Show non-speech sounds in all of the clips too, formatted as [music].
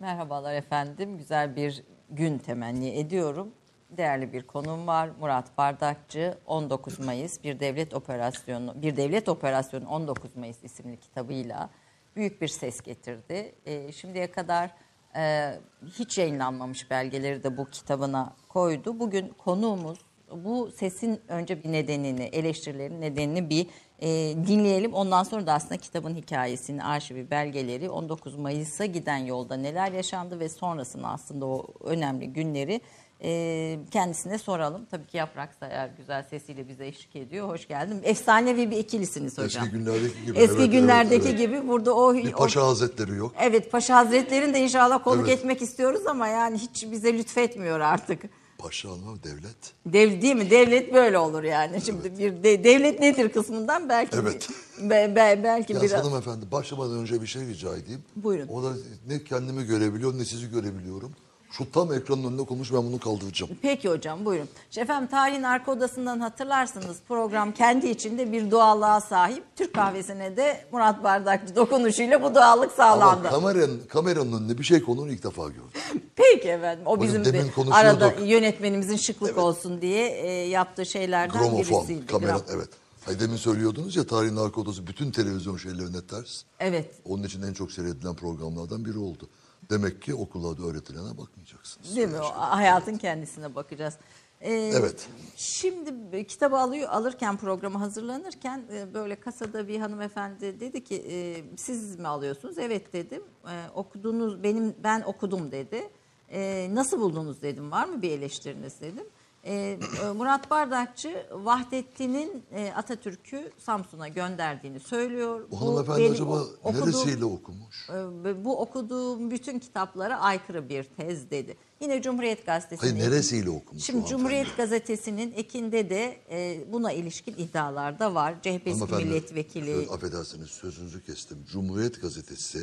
Merhabalar efendim. Güzel bir gün temenni ediyorum. Değerli bir konuğum var. Murat Bardakçı 19 Mayıs bir devlet operasyonu bir devlet operasyonu 19 Mayıs isimli kitabıyla büyük bir ses getirdi. E, şimdiye kadar e, hiç yayınlanmamış belgeleri de bu kitabına koydu. Bugün konuğumuz bu sesin önce bir nedenini, eleştirilerin nedenini bir e, dinleyelim. Ondan sonra da aslında kitabın hikayesini, arşivi, belgeleri 19 Mayıs'a giden yolda neler yaşandı ve sonrasında aslında o önemli günleri e, kendisine soralım. Tabii ki Yaprak Sayar güzel sesiyle bize eşlik ediyor. Hoş geldin. Efsanevi bir ikilisiniz hocam. Eski günlerdeki gibi. Eski evet, günlerdeki evet, gibi burada o... Bir o- paşa hazretleri yok. Evet Paşa Hazretleri'ni de inşallah konuk Evet. etmek istiyoruz ama yani hiç bize lütfetmiyor artık. Paşa ama devlet. Dev, değil mi? Devlet böyle olur yani. Şimdi bir de, devlet nedir kısmından belki Evet. be- be- belki Ya biraz hanımefendi başlamadan önce bir şey rica edeyim. Buyurun. O da ne kendimi görebiliyorum ne sizi görebiliyorum. Şu tam ekranın önünde konuş ben bunu kaldıracağım. Peki hocam buyurun. Şimdi Efendim tarihin arka odasından hatırlarsınız program kendi içinde bir doğallığa sahip. Türk kahvesine de Murat Bardakçı dokunuşuyla bu doğallık Ama sağlandı. kameranın, kameranın önünde bir şey konunu ilk defa gördüm. Peki efendim o bizim demin de konuşuyorduk. arada yönetmenimizin şıklık olsun diye e, yaptığı şeylerden Gramofon, birisiydi. kamera Gram- evet. Hay demin söylüyordunuz ya tarihin arka odası bütün televizyon şeylerine ters. Evet. Onun için en çok seyredilen programlardan biri oldu. Demek ki okullarda öğretilene bakmayacaksınız. Değil mi? O hayatın kendisine bakacağız. Ee, Evet. Şimdi kitabı alıyor, alırken programı hazırlanırken e, böyle kasada bir hanımefendi dedi ki e, siz mi alıyorsunuz? Evet dedim. E, okuduğunuz benim ben okudum dedi. E, nasıl buldunuz dedim. Var mı bir eleştiriniz dedim. E, e, Murat Bardakçı Vahdettin'in e, Atatürk'ü Samsun'a gönderdiğini söylüyor. O Bu hanımefendi benim acaba okuduğum- neresiyle okumuş? e, ve bu okuduğum bütün kitaplara aykırı bir tez dedi. Yine Cumhuriyet Gazetesi'nin... Hayır neresiyle okumuş? Şimdi Cumhuriyet? Gazetesi'nin ekinde de e, buna ilişkin iddialar da var. CHP milletvekili... şöyle affedersiniz sözünüzü kestim. Cumhuriyet Gazetesi,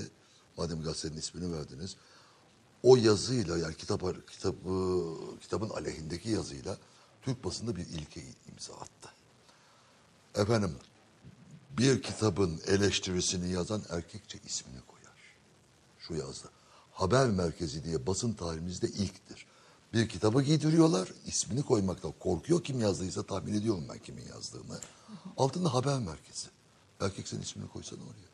madem gazetenin ismini verdiniz, o yazıyla yani kitap, kitabı, kitabın aleyhindeki yazıyla Türk basında bir ilke imza attı. Efendim, bir kitabın eleştirisini yazan erkekçe ismini koyar. Şu yazdı. Haber merkezi diye basın tarihimizde ilktir. Bir kitabı giydiriyorlar, ismini koymakta korkuyor. Kim yazdıysa tahmin ediyorum ben kimin yazdığını. Altında haber merkezi. Erkek senin ismini koysan oraya.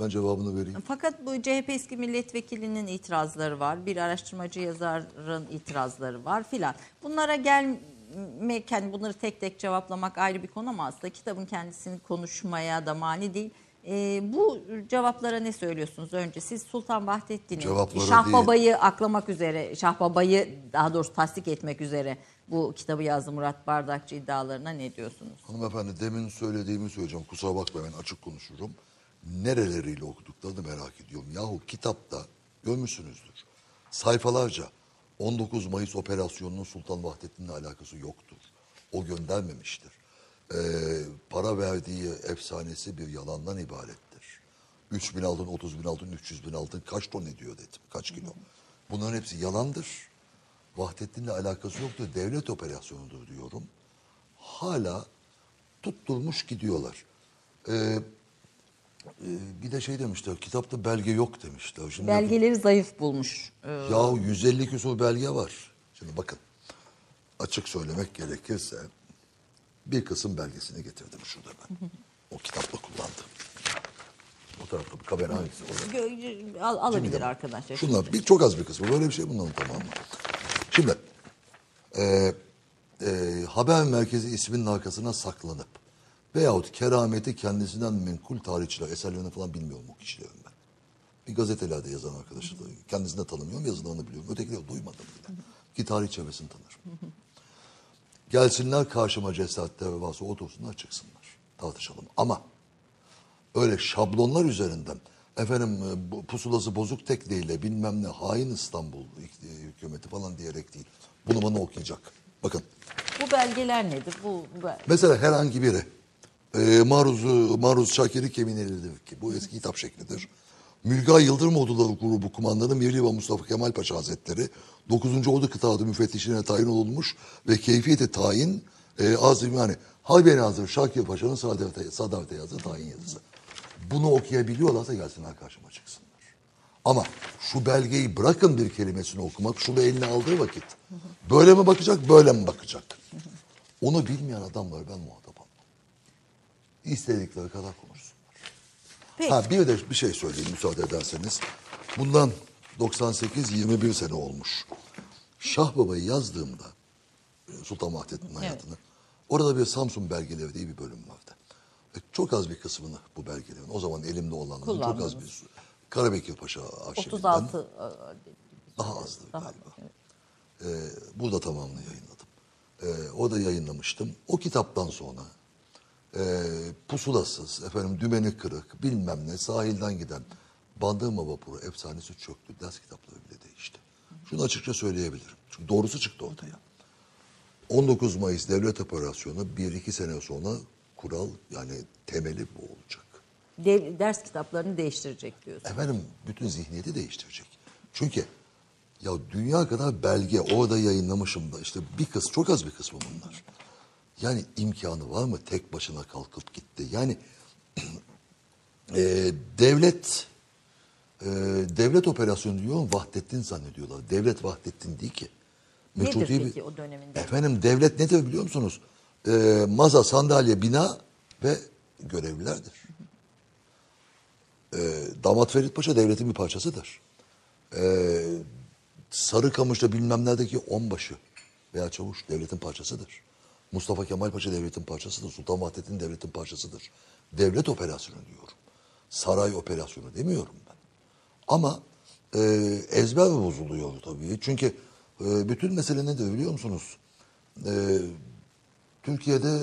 Ben cevabını vereyim. Fakat bu CHP eski milletvekilinin itirazları var. Bir araştırmacı yazarın itirazları var filan. Bunlara gelmek, yani bunları tek tek cevaplamak ayrı bir konu ama aslında kitabın kendisini konuşmaya da mani değil. Ee, bu cevaplara ne söylüyorsunuz önce? Siz Sultan Vahdettin'i, Cevaplara Şah değil. Aklamak üzere, Şah Baba'yı daha doğrusu tasdik etmek üzere bu kitabı yazdı Murat Bardakçı iddialarına ne diyorsunuz? Hanımefendi demin söylediğimi söyleyeceğim. Kusura bakma ben açık konuşurum. Nereleriyle okuduklarını merak ediyorum. Yahu kitapta görmüşsünüzdür. Sayfalarca 19 Mayıs operasyonunun Sultan Vahdettin'le alakası yoktur. O göndermemiştir. Ee, para verdiği efsanesi bir yalandan ibarettir. 3 bin altın, 30 bin altın, 300 bin altın kaç ton ediyor dedim. Kaç kilo. Bunların hepsi yalandır. Vahdettin'le alakası yoktur. Devlet operasyonudur diyorum hala tutturmuş gidiyorlar. Ee, e, bir de şey demişler, kitapta belge yok demişler. Şimdi Belgeleri zayıf bulmuş. Ee, Yahu 150 küsur belge var. Şimdi bakın, açık söylemek gerekirse bir kısım belgesini getirdim şurada ben. O kitapla kullandım. O tarafta bir kamera hangisi? Al- alabilir Şimdi, arkadaşlar. Şunlar bir çok az bir kısmı. Böyle bir şey bunların tamamı. Şimdi e, e, haber merkezi isminin arkasına saklanıp veyahut kerameti kendisinden menkul tarihçiler eserlerini falan bilmiyorum o kişilerin ben. Bir gazetelerde yazan arkadaşı da kendisini de tanımıyorum yazılarını biliyorum. Ötekileri duymadım bile. Ki tarih çevresini tanırım. Gelsinler karşıma cesaretleri varsa otursunlar çıksınlar. Tartışalım. Ama öyle şablonlar üzerinden efendim e, pusulası bozuk tekneyle bilmem ne hain İstanbul e, hükümeti falan diyerek değil. Bunu bana okuyacak. Bakın Bu belgeler nedir? Bu, bu mesela herhangi biri e, Maruz, Maruz Şakir'i Kemineli'dir ki bu eski hitap şeklidir. Mülga Yıldırım Orduları Grubu Kumandanı Mirli ve Mustafa Kemal Paşa Hazretleri 9. Ordu Kıtaatı müfettişine tayin olunmuş ve keyfiyeti tayin e, azim yani Harbiye Nazırı Şakir Paşa'nın sadavete, sadavete yazdığı tayin yazısı. Bunu okuyabiliyorlarsa gelsinler karşıma çıksınlar. Ama şu belgeyi bırakın bir kelimesini okumak, şunu eline aldığı vakit. Böyle mi bakacak, böyle mi bakacak? Onu bilmeyen adamlar ben muhatap. İstedikleri kadar konuşsunlar. Peki. Ha bir de bir şey söyleyeyim müsaade ederseniz. Bundan 98-21 sene olmuş. Şah Baba'yı yazdığımda Sultan Vahdettin'in hayatını. Orada bir Samsun belgeleri diye bir bölüm vardı. Ve çok az bir kısmını bu belgelerin o zaman elimde olanların çok az bir Karabekir Paşa arşivinden 36 e, daha azdı Daha- galiba. Ee, burada tamamını yayınladım. Ee, o da yayınlamıştım. O kitaptan sonra e, pusulasız, efendim dümeni kırık, bilmem ne, sahilden giden Bandırma vapuru efsanesi çöktü. Ders kitapları bile değişti. Şunu açıkça söyleyebilirim. Çünkü doğrusu çıktı ortaya. 19 Mayıs devlet operasyonu bir iki sene sonra kural yani temeli bu olacak. dev- ders kitaplarını değiştirecek diyorsun. Efendim bütün zihniyeti değiştirecek. Çünkü ya dünya kadar belge orada yayınlamışım da işte bir kız çok az bir kısmı bunlar. Yani imkanı var mı tek başına kalkıp gitti. Yani [clears throat] e, devlet e, devlet operasyonu diyor Vahdettin zannediyorlar. Devlet Vahdettin değil ki. Nedir Meşrutiye peki o döneminde? Efendim devlet nedir biliyor musunuz? E, maza, sandalye, bina ve görevlilerdir. E, Damat Ferit Paşa devletin bir parçasıdır. E, Sarıkamış'ta bilmem neredeki onbaşı veya çavuş devletin parçasıdır. Mustafa Kemal Paşa devletin parçasıdır. Sultan Vahdettin devletin parçasıdır. Devlet operasyonu diyorum. Saray operasyonu demiyorum ben. Ama e, ezber bozuluyor tabii. Çünkü e, bütün mesele nedir biliyor musunuz? E, Türkiye'de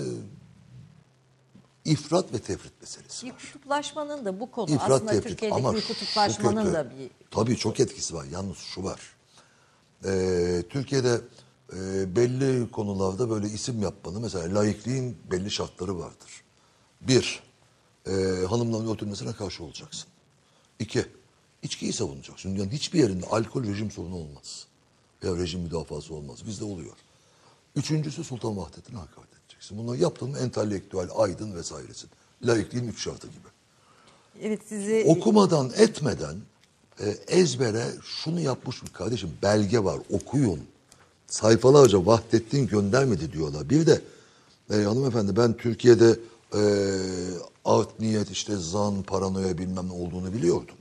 ifrat ve tefrit meselesi Bir var. kutuplaşmanın da bu konu İfrat aslında tefrit Türkiye'deki ama bir kutuplaşmanın kötü. da bir Tabii çok etkisi var. Yalnız şu var. Ee, Türkiye'de e, belli konularda böyle isim yapmanın mesela laikliğin belli şartları vardır. Bir, e, hanımların örtülmesine karşı olacaksın. İki, içkiyi savunacaksın. Yani hiçbir yerinde alkol rejim sorunu olmaz. Veya rejim müdafası olmaz. Bizde oluyor. Üçüncüsü Sultan Vahdettin'e hakaret edeceksin. Bunları yaptın mı entelektüel, aydın vesairesin. Laikliğin üç şartı gibi Evet sizi okumadan etmeden e, ezbere şunu yapmış bir kardeşim belge var okuyun. Sayfalarca Vahdettin göndermedi diyorlar. Bir de e, hanımefendi ben Türkiye'de e, art niyet işte zan paranoya bilmem ne olduğunu biliyordum.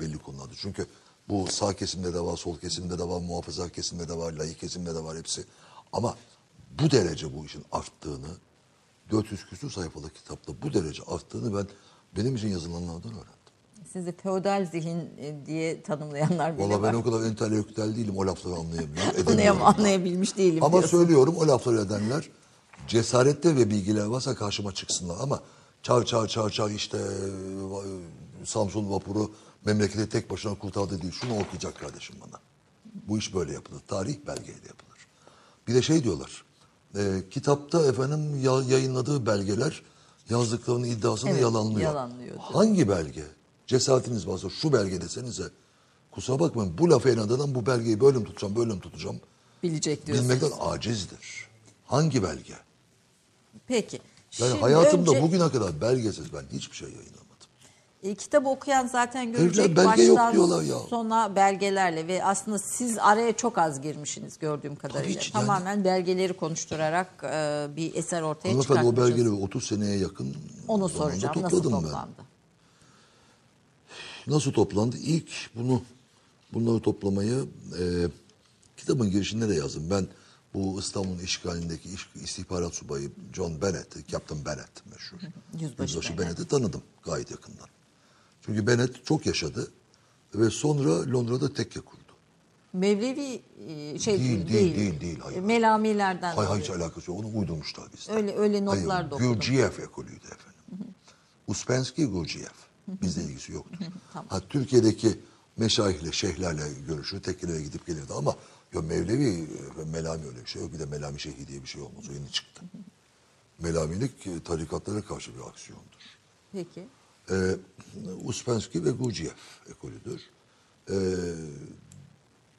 Belli konularda. Çünkü bu sağ kesimde de var, sol kesimde de var, muhafazakar kesimde de var, layık kesimde de var hepsi. Ama bu derece bu işin arttığını 400 küsur sayfalı kitapta bu derece arttığını ben benim için yazılanlardan öğrendim. Sizi feodal zihin e, diye tanımlayanlar bile Valla ben var. o kadar entelektüel değilim o lafları anlayamıyorum. [laughs] Anlayam, anlayabilmiş değilim Ama diyorsun. söylüyorum o lafları edenler cesarette ve bilgiler varsa karşıma çıksınlar. Ama çar çar çar çar işte Samsun vapuru memleketi tek başına kurtardı değil. Şunu okuyacak kardeşim bana. Bu iş böyle yapılır. Tarih belgeyle yapılır. Bir de şey diyorlar. e, kitapta efendim ya- yayınladığı belgeler yazdıklarının iddiasını Evet, yalanlıyor. yalanlıyor. Hangi belge? Cesaretiniz varsa şu belge desenize. Kusura bakmayın bu lafı inadından bu belgeyi böyle mi tutacağım böyle mi tutacağım Bilecek diyorsunuz. bilmekten acizdir. Hangi belge? Peki. Yani Şimdi hayatımda önce, bugüne kadar belgesiz ben hiçbir şey yayınlamadım. e, kitabı okuyan zaten görecek Herifler belge yok baştan diyorlar ya. sona belgelerle ve aslında siz araya çok az girmişsiniz gördüğüm kadarıyla. hiç yani- Tamamen belgeleri konuşturarak e, bir eser ortaya Hanımefendi o çıkartmışsınız. belgeleri 30 seneye yakın Onu soracağım. Nasıl topladım ben. Nasıl toplandı? İlk bunu bunları toplamayı e, kitabın girişinde de yazdım. Ben bu İstanbul'un işgalindeki iş- istihbarat subayı John Bennett, Captain Bennett meşhur. [laughs] Yüzbaşı Bennett. Bennett'i tanıdım gayet yakından. Çünkü Bennett çok yaşadı ve sonra Londra'da tekke kurdu. Mevlevi e, şey Değil, değil, değil, değil, hayır. E, Melamilerden. Hay hay hiç alakası yok. Onu uydurmuşlar bizde. Öyle- öyle notlar Hayır, da okudum. Gurdjieff ekolüydü efendim. Uspensky Gurdjieff. Bizle ilgisi yoktur. ha, Türkiye'deki meşayihle, şeyhlerle görüşür, tekkelere gidip gelirdi ama ya Mevlevi ve Melami öyle bir şey yok. Bir de Melami Şeyhi diye bir şey olmaz. O yeni çıktı. Melamilik e, tarikatlara karşı bir aksiyondur. Peki. Ee, Uspensky ve Gurdjieff ekolüdür. Ee,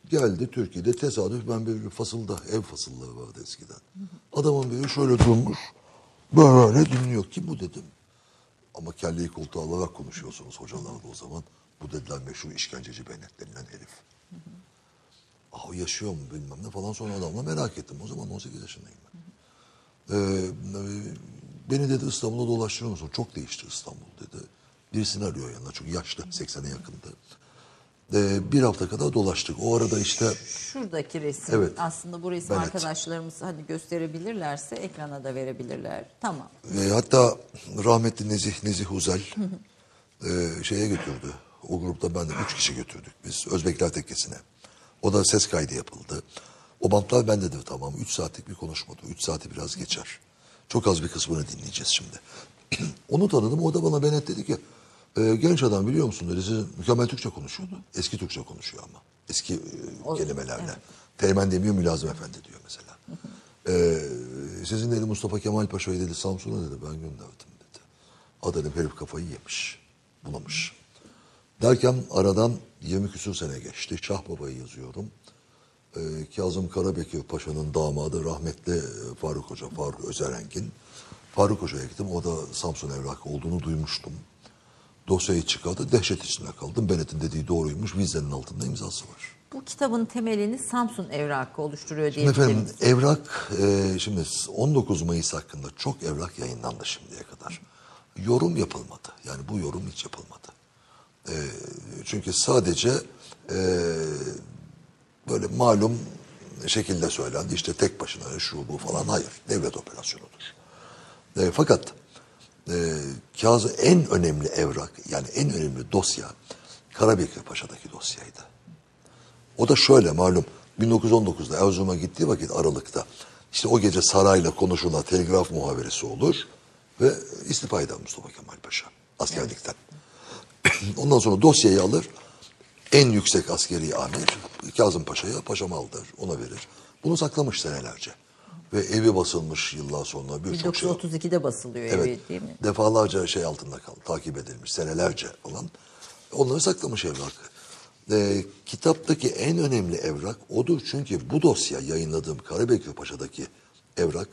geldi Türkiye'de tesadüf ben bir fasılda ev fasılları vardı eskiden. Adamın biri şöyle durmuş böyle dinliyor. Kim bu dedim. Ama kelleyi koltuğa alarak konuşuyorsunuz hocalar da o zaman. Bu dediler meşhur işkenceci Bennett denilen herif. Aa, o yaşıyor mu bilmem ne falan sonra adamla merak ettim. O zaman 18 yaşındayım ben. Ee, e, beni dedi İstanbul'da dolaştırıyor musun? Çok değişti İstanbul dedi. Birisini arıyor yanına çok yaşlı 80'e yakındı. Ee, bir hafta kadar dolaştık. O arada işte Şuradaki resim Evet. aslında bu resim Evet. arkadaşlarımız hadi gösterebilirlerse ekrana da verebilirler. Tamam. E, hatta rahmetli Nezih, Nezih Uzel e, şeye götürdü. O grupta ben de üç kişi götürdük biz Özbekler Tekkesi'ne. O da ses kaydı yapıldı. O bantlar bendedir tamam. Üç saatlik bir konuşmadı. Üç saati biraz geçer. Çok az bir kısmını dinleyeceğiz şimdi. [clears throat] Onu tanıdım. O da bana Benet dedi ki e, genç adam biliyor musun dedi. Mükemmel Türkçe konuşuyordu. Eski Türkçe konuşuyor ama. Eski e, kelimelerle. Teğmen demiyor Mülazım Efendi diyor mesela. Ee, sizin dedi Mustafa Kemal Paşa'yı dedi Samsun'a dedi ben gönderdim dedi. Adam herif kafayı yemiş, bulamış. Derken aradan 20 küsur sene geçti. Şah Baba'yı yazıyorum. Ee, Kazım Karabekir Paşa'nın damadı rahmetli e, Faruk Hoca, Faruk Özerengin. Faruk Hoca'ya gittim. O da Samsun evrakı olduğunu duymuştum. Dosyayı çıkardı. Dehşet içinde kaldım. Bennett'in dediği doğruymuş. Vizenin altında imzası var. Bu kitabın temelini Samsun evrakı oluşturuyor Şimdi efendim evrak e, şimdi 19 Mayıs hakkında çok evrak yayınlandı şimdiye kadar. Yorum yapılmadı. Yani bu yorum hiç yapılmadı. E, çünkü sadece e, böyle malum şekilde söylendi. İşte tek başına şu bu falan. Hayır. Devlet operasyonudur. E, fakat e, Kazı en önemli evrak yani en önemli dosya Karabekir Paşa'daki dosyaydı. O da şöyle malum 1919'da Erzurum'a gittiği vakit Aralık'ta işte o gece sarayla konuşulan telgraf muhaberesi olur ve istifa eder Mustafa Kemal Paşa askerlikten. [clears throat] Ondan sonra dosyayı alır en yüksek askeri amir Kazım Paşa'ya paşam aldır ona verir. Bunu saklamış senelerce ve evi basılmış yıllar sonra birçok şey 1932'de basılıyor Evet. evi değil mi? Defalarca şey altında kaldı. Takip edilmiş senelerce falan. Onları saklamış evrak. Ee, kitaptaki en önemli evrak odur. Çünkü bu dosya yayınladığım Karabekir Paşa'daki evrak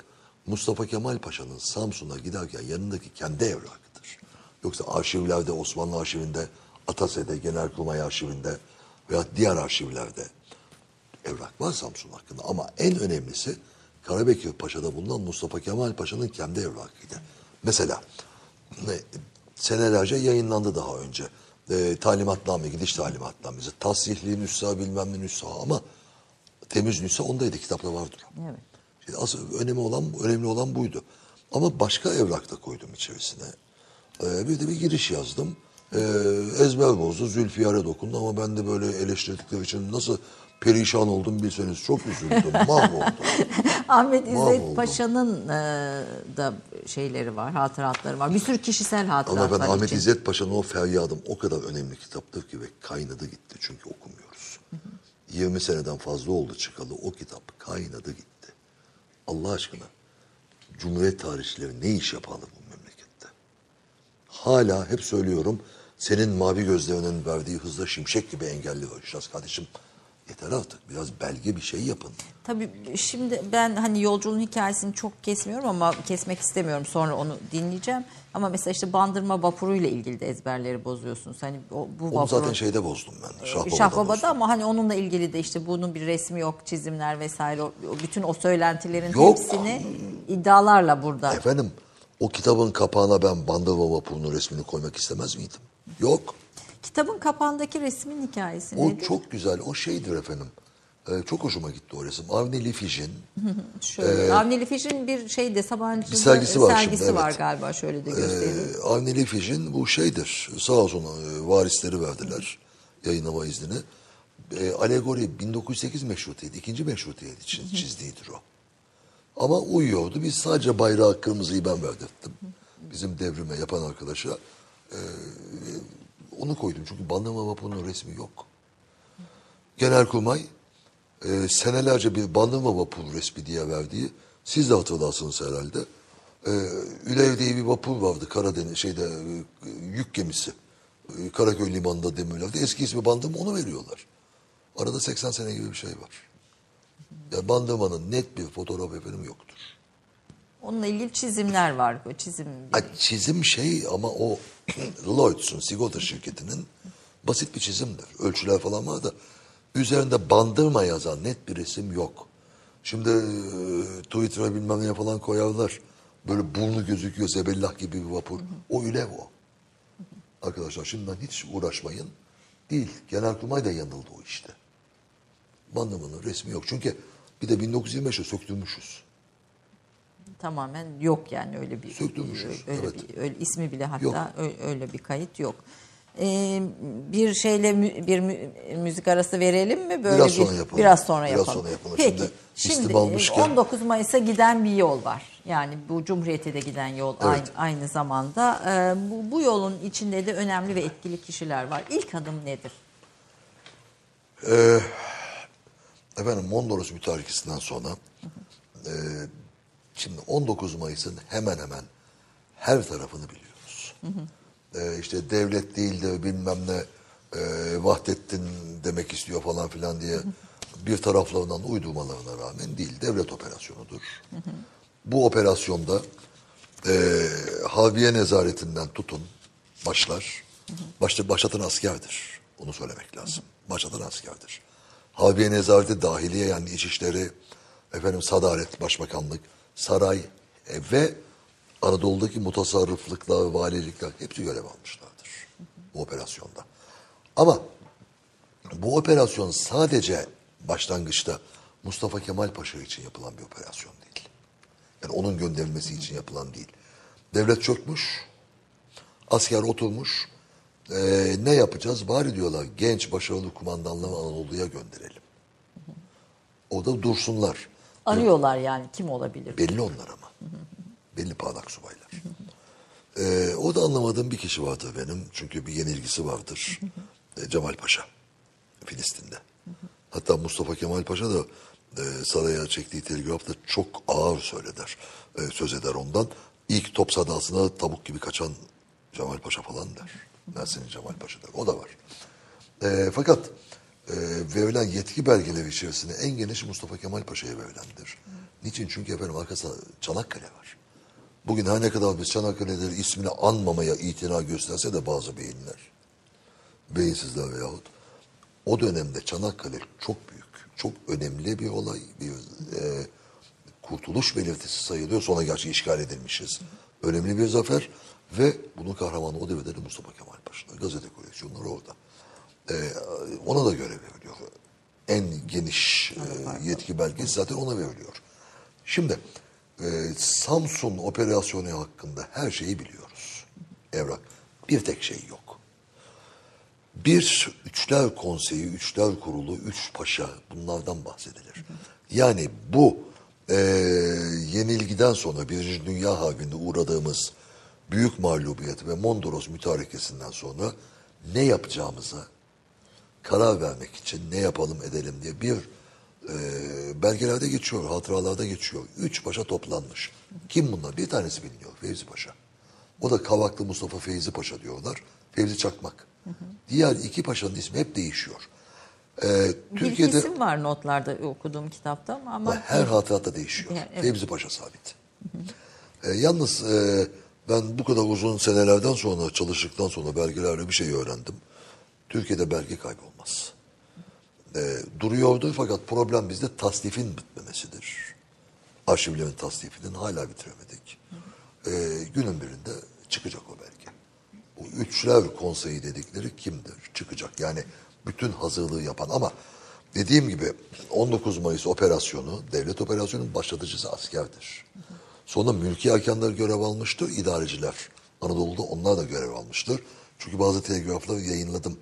Mustafa Kemal Paşa'nın Samsun'a giderken yanındaki kendi evrakıdır. Yoksa arşivlerde Osmanlı arşivinde, Atase'de, Genelkurmay arşivinde veya diğer arşivlerde evrak var Samsun hakkında. Ama en önemlisi Karabekir Paşa'da bulunan Mustafa Kemal Paşa'nın kendi evrakıydı. Mesela ne, senelerce yayınlandı daha önce. E, talimatname, gidiş talimatnamesi. Tasrihli nüsha bilmem ne nüsha ama temiz nüsha ondaydı kitapta vardır. Evet. Şimdi asıl önemi olan, önemli olan buydu. Ama başka evrak da koydum içerisine. Ee, bir de bir giriş yazdım. Ee, ezber bozdu, Zülfiyar'a dokundu ama ben de böyle eleştirdikleri için nasıl perişan oldum bilseniz çok üzüldüm, [laughs] mahvoldum. Ahmet İzzet. Paşa'nın e, da şeyleri var, hatıratları var. Bir sürü kişisel Ama hatıratlar ben Ahmet için. İzzet Paşa'nın o feryadım o kadar önemli kitaptır ki ve kaynadı gitti çünkü okumuyoruz. 20 seneden fazla oldu çıkalı o kitap kaynadı gitti. Allah aşkına Cumhuriyet tarihçileri ne iş yaparlar bu memlekette? Hala hep söylüyorum senin mavi gözlerinin verdiği hızla şimşek gibi engelli. Şahs kardeşim yeter artık biraz belge bir şey yapın. Tabii şimdi ben hani yolculuğun hikayesini çok kesmiyorum ama kesmek istemiyorum. Sonra onu dinleyeceğim. Ama mesela işte bandırma vapuruyla ilgili de ezberleri bozuyorsunuz. Hani o, bu Onu vapurun... zaten şeyde bozdum ben. Şahbaba'da, Şahbaba'da bozdum. ama hani onunla ilgili de işte bunun bir resmi yok, çizimler vesaire. O bütün o söylentilerin Yok. hepsini iddialarla burada. Efendim o kitabın kapağına ben Bandırma Vapuru'nun resmini koymak istemez miydim? Yok. Kitabın kapağındaki resmin hikayesi O nedir? çok güzel. O şeydir efendim. Ee, çok hoşuma gitti o resim. Avni Lifijin. [laughs] Şöyle. Avni Lifiş'in bir şeyde Sabancı'da Bir sergisi var sergisi şimdi, var evet. galiba şöyle de göstereyim. Ee, Avni Lifijin bu şeydir. Sağ olsun e, varisleri verdiler yayınlama iznini. E, alegori 1908 meşrutiyeti, ikinci meşrutiyet için çizdiğidir o. Ama uyuyordu. Biz sadece bayrağı kırmızıyı ben verdirttim. Bizim devrime yapan arkadaşa. E, onu koydum çünkü Bandırma Vapuru'nun resmi yok. Genelkurmay e, senelerce bir Bandırma Vapuru resmi diye verdiği, siz de hatırlarsınız herhalde. E, Ülev diye bir vapur vardı Karadeniz şeyde e, yük gemisi. E, Karaköy limanında demirlerde. Eski ismi Bandırma onu veriyorlar. Arada 80 sene gibi bir şey var. Ya Bandırma'nın net bir fotoğraf efendim yoktur. Onunla ilgili çizimler var. Çizim Ha, çizim şey ama o Lloyds'un sigorta şirketinin basit bir çizimdir. Ölçüler falan var da üzerinde bandırma yazan net bir resim yok. Şimdi e, Twitter'a bilmem ne falan koyarlar. Böyle burnu gözüküyor zebellah gibi bir vapur. O ülev o. Arkadaşlar şimdiden hiç uğraşmayın. Değil. Genelkurmay da yanıldı o işte. Bandırmanın resmi yok. Çünkü bir de 1925'e söktürmüşüz. Tamamen yok yani öyle bir Söktürmüşüz, öyle evet. bir öyle ismi bile hatta Yok. öyle bir kayıt yok. Ee, bir şeyle mü- bir mü- müzik arası verelim mi böyle Biraz bir sonra yapalım. biraz sonra Biraz yapalım. sonra yapalım. Peki. Şimdi Şimdi, istim almışken- 19 Mayıs'a giden bir yol var. Yani bu Cumhuriyet'e de giden yol Evet. aynı, aynı zamanda. Ee, bu, bu yolun içinde de önemli ve etkili kişiler var. İlk adım nedir? Efendim Mondros mütarekesinden sonra e, şimdi 19 Mayıs'ın hemen hemen her tarafını biliyoruz. E, işte devlet değil de bilmem ne e, Vahdettin demek istiyor falan filan diye bir taraflarından uydurmalarına rağmen değil. Devlet operasyonudur. Bu operasyonda e, Harbiye nezaretinden tutun başlar. Başta başlatan askerdir. Onu söylemek lazım. Başlatan askerdir. Harbiye nezareti dahiliye yani İçişleri, efendim Sadaret, Başbakanlık, Saray e, ve Anadolu'daki mutasarrıflıklar, valilikler hepsi görev almışlardır bu operasyonda. Ama bu operasyon sadece başlangıçta Mustafa Kemal Paşa için yapılan bir operasyon değil. Yani onun gönderilmesi için yapılan değil. Devlet çökmüş, asker oturmuş. Ee, ne yapacağız? Bari diyorlar genç başarılı kumandanları Anadolu'ya gönderelim. O da dursunlar. Arıyorlar yani kim olabilir? Belli onlar ama. Belli parlak subaylar. Ee, o da anlamadığım bir kişi vardır benim. Çünkü bir yenilgisi vardır. Ee, Cemal Paşa. Filistin'de. Hatta Mustafa Kemal Paşa da e, saraya çektiği telgrafta çok ağır söyler. E, söz eder ondan. İlk top sadasına tavuk gibi kaçan Cemal Paşa falan der. Ben senin Cemal Paşa der. O da var. E, fakat e, verilen yetki belgeleri içerisinde en geniş Mustafa Kemal Paşa'ya verilendir. Niçin? Çünkü efendim arkasında Çanakkale var. Bugün her ne kadar biz Çanakkale'leri ismini anmamaya itina gösterse de bazı beyinler, beyinsizler veyahut o dönemde Çanakkale çok büyük, çok önemli bir olay, bir e, kurtuluş belirtisi sayılıyor. Sonra gerçi işgal edilmişiz. Önemli bir zafer ve bunun kahramanı o devirde de Mustafa Kemal Paşa. Gazete koleksiyonları orada. E, ona da görev veriliyor. En geniş e, yetki belgesi zaten ona veriliyor. Şimdi e, Samsun operasyonu hakkında her şeyi biliyoruz. Evrak. Bir tek şey yok. Bir Üçler Konseyi, Üçler Kurulu, Üç Paşa bunlardan bahsedilir. Yani bu e, yenilgiden sonra Birinci Dünya Harbi'nde uğradığımız büyük mağlubiyet ve Mondros mütarekesinden sonra ne yapacağımıza karar vermek için ne yapalım edelim diye bir e, belgelerde geçiyor, hatıralarda geçiyor. Üç paşa toplanmış. Kim bunlar? Bir tanesi biliniyor, Fevzi Paşa. O da Kavaklı Mustafa Feyzi Paşa diyorlar. Fevzi Çakmak. Diğer iki paşanın ismi hep değişiyor. E, Bir Türkiye'de isim var notlarda okuduğum kitapta ama, her hatıratta değişiyor. Evet. Fevzi Paşa sabit. E, yalnız e, ben bu kadar uzun senelerden sonra çalıştıktan sonra belgelerle bir şey öğrendim. Türkiye'de belge kaybolmaz. E, duruyordu fakat problem bizde tasnifin bitmemesidir. Arşivlerin tasnifinin hala bitiremedik. E, günün birinde çıkacak o belge. Bu üçler konseyi dedikleri kimdir? Çıkacak. Yani bütün hazırlığı yapan ama dediğim gibi 19 Mayıs operasyonu, devlet operasyonunun başlatıcısı askerdir. Sonra mülki erkanlar görev almıştır, idareciler. Anadolu'da onlar da görev almıştır. Çünkü bazı telgrafları yayınladım.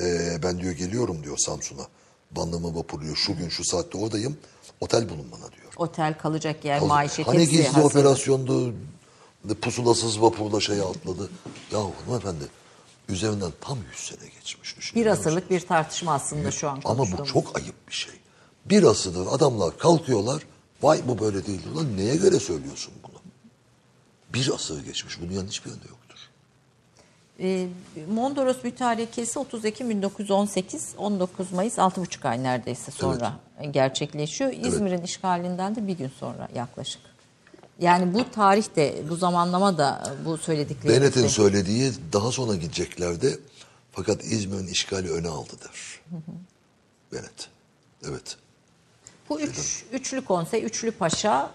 Ee, ben diyor geliyorum diyor Samsun'a. Bandımı vapurluyor. Şu gün şu saatte oradayım. Otel bulun bana diyor. otel kalacak yer, Hani maişet hani hepsi gizli hazır. operasyondu, pusulasız vapurla şeye atladı. Ya hanımefendi üzerinden tam 100 sene geçmiş Bir düşünüyor asırlık bir tartışma aslında şu an Ama bu konuştuğumuz. çok ayıp bir şey. Bir asırdır adamlar kalkıyorlar. Vay bu böyle değil. Ulan neye göre söylüyorsun bunu? Bir asır geçmiş. Bu dünyanın hiçbirinde yoktur. Ee, Mondros mütarekesi 30 Ekim 1918, 19 Mayıs 6,5 ay neredeyse sonra gerçekleşiyor. İzmir'in işgalinden de bir gün sonra yaklaşık. Yani bu tarih de, bu zamanlama da bu söyledikleri. Bennett'in söylediği daha sonra gideceklerdi. Fakat İzmir'in işgali öne aldı der. Bennett. Evet. Bu üç, üçlü konsey, üçlü paşa,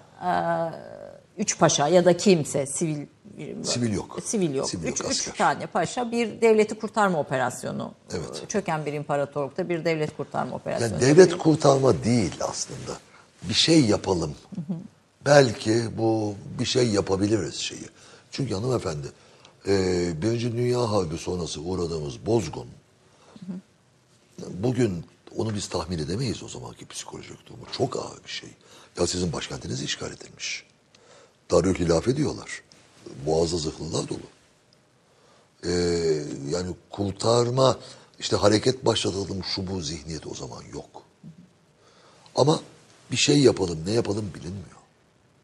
üç paşa ya da kimse sivil Sivil yok. Sivil yok. Sivil üç, yok, üç tane paşa bir devleti kurtarma operasyonu. Evet. Çöken bir imparatorlukta bir devlet kurtarma operasyonu. Yani devlet kurtarma değil aslında. Bir şey yapalım. Belki bu bir şey yapabiliriz şeyi. Çünkü hanımefendi e, Birinci Dünya Harbi sonrası uğradığımız bozgun bugün onu biz tahmin edemeyiz o zamanki psikolojik durumu. Çok ağır bir şey. Ya sizin başkentiniz işgal edilmiş. Darül Hilafe diyorlar. Boğazda zırhlılar dolu. Ee, yani kurtarma, işte hareket başlatalım şu bu zihniyeti o zaman yok. Ama bir şey yapalım, ne yapalım bilinmiyor.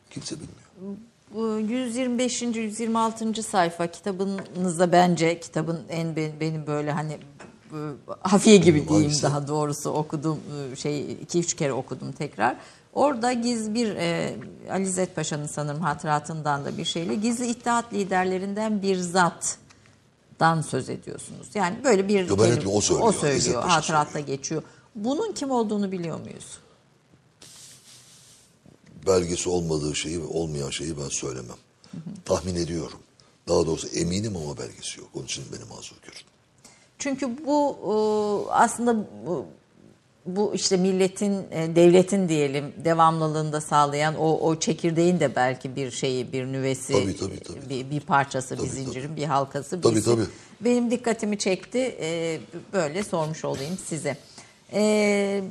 Kimse bilmiyor. Bu 125. 126. sayfa kitabınızda bence kitabın en be- benim böyle hani hafiye gibi diyeyim daha doğrusu okudum şey iki üç kere okudum tekrar. Orada giz bir e, Ali Paşa'nın sanırım hatıratından da bir şeyle gizli ittihat liderlerinden bir zattan söz ediyorsunuz. Yani böyle bir Yo, ben etmiyorum, o söylüyor. o söylüyor hatıratta geçiyor. Bunun kim olduğunu biliyor muyuz? Belgesi olmadığı şeyi olmayan şeyi ben söylemem. Tahmin ediyorum. Daha doğrusu eminim ama belgesi yok. Onun için beni mazur görün. Çünkü bu e, aslında bu, bu işte milletin, e, devletin diyelim devamlılığını da sağlayan o, o çekirdeğin de belki bir şeyi, bir nüvesi, Tabii, tabii, tabii. Bir, bir parçası, bir Tabii, zincirin, bir halkası. Tabii, tabii. Benim dikkatimi çekti. E, böyle sormuş olayım size. E,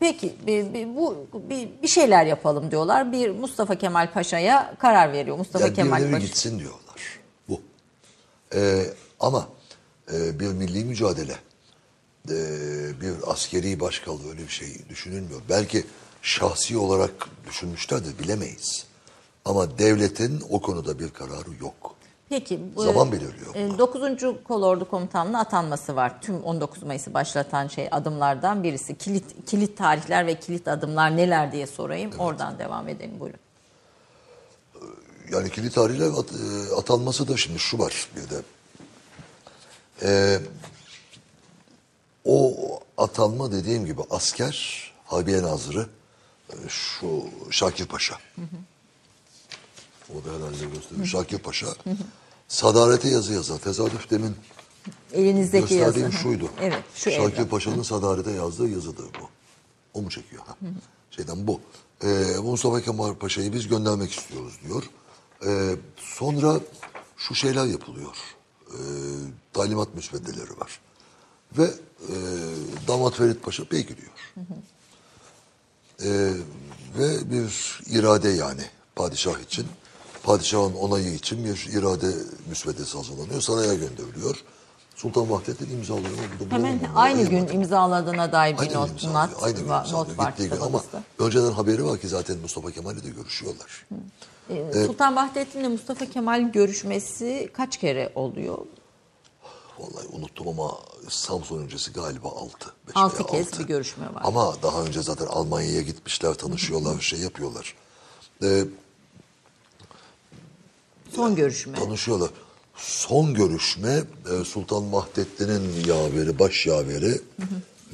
peki bir, bir- bu bir, bir şeyler yapalım diyorlar. Bir Mustafa Kemal Paşa'ya karar veriyor. Mustafa Yani Kemal Paşa. gitsin diyorlar. Bu. Ee, ama e, bir milli mücadele, e, bir askeri başkal öyle bir şey düşünülmüyor. Belki şahsi olarak düşünmüşlerdir bilemeyiz. Ama devletin o konuda bir kararı yok. Peki. Bu, Zaman belirliyor e, bunlar. 9. Kolordu Komutanlığı'na atanması var. Tüm 19 Mayıs'ı başlatan şey adımlardan birisi. Kilit kilit tarihler ve kilit adımlar neler diye sorayım. Oradan devam edelim buyurun. Yani kilit tarihler at, e, atanması da şimdi şu var bir de. Ee, o atanma dediğim gibi asker, Harbiye Nazırı, e, şu Şakir Paşa. O da herhalde gösteriyor. Şakir Paşa. Sadarete yazı yazar. Tesadüf demin Elinizdeki yazı. gösterdiğim şuydu. Evet şu Şakir evrak. Paşa'nın Sadarete yazdığı yazıdır bu. O mu çekiyor? Ha. Şeyden bu. Ee, Mustafa Kemal Paşa'yı biz göndermek istiyoruz diyor. Ee, sonra şu şeyler yapılıyor. Ee, talimat müsveddeleri var. Ve e, damat Ferit Paşa bey gidiyor. Ee, ve bir irade yani padişah için. Padişahın onayı için bir irade müsveddesi hazırlanıyor. Saraya gönderiliyor. Sultan Vahdettin imzalıyor. ama burada Hemen bulamadım, aynı arayamadım. gün imzaladığına dair bir Aynı not, imzalıyor, not, aynı gün imzalıyor. not var gün ama önceden haberi var ki zaten Mustafa Kemal'le de görüşüyorlar. Ee, Sultan Vahdettin'le Mustafa Kemal'in görüşmesi kaç kere oluyor? Vallahi unuttum ama Samsun öncesi galiba altı. beş Altı veya kez altı. bir görüşme var. Ama daha önce zaten Almanya'ya gitmişler, tanışıyorlar, şey yapıyorlar. Ee, Son görüşme. tanışıyorlar. Son görüşme e, Sultan Vahdettin'in yaveri, baş yaveri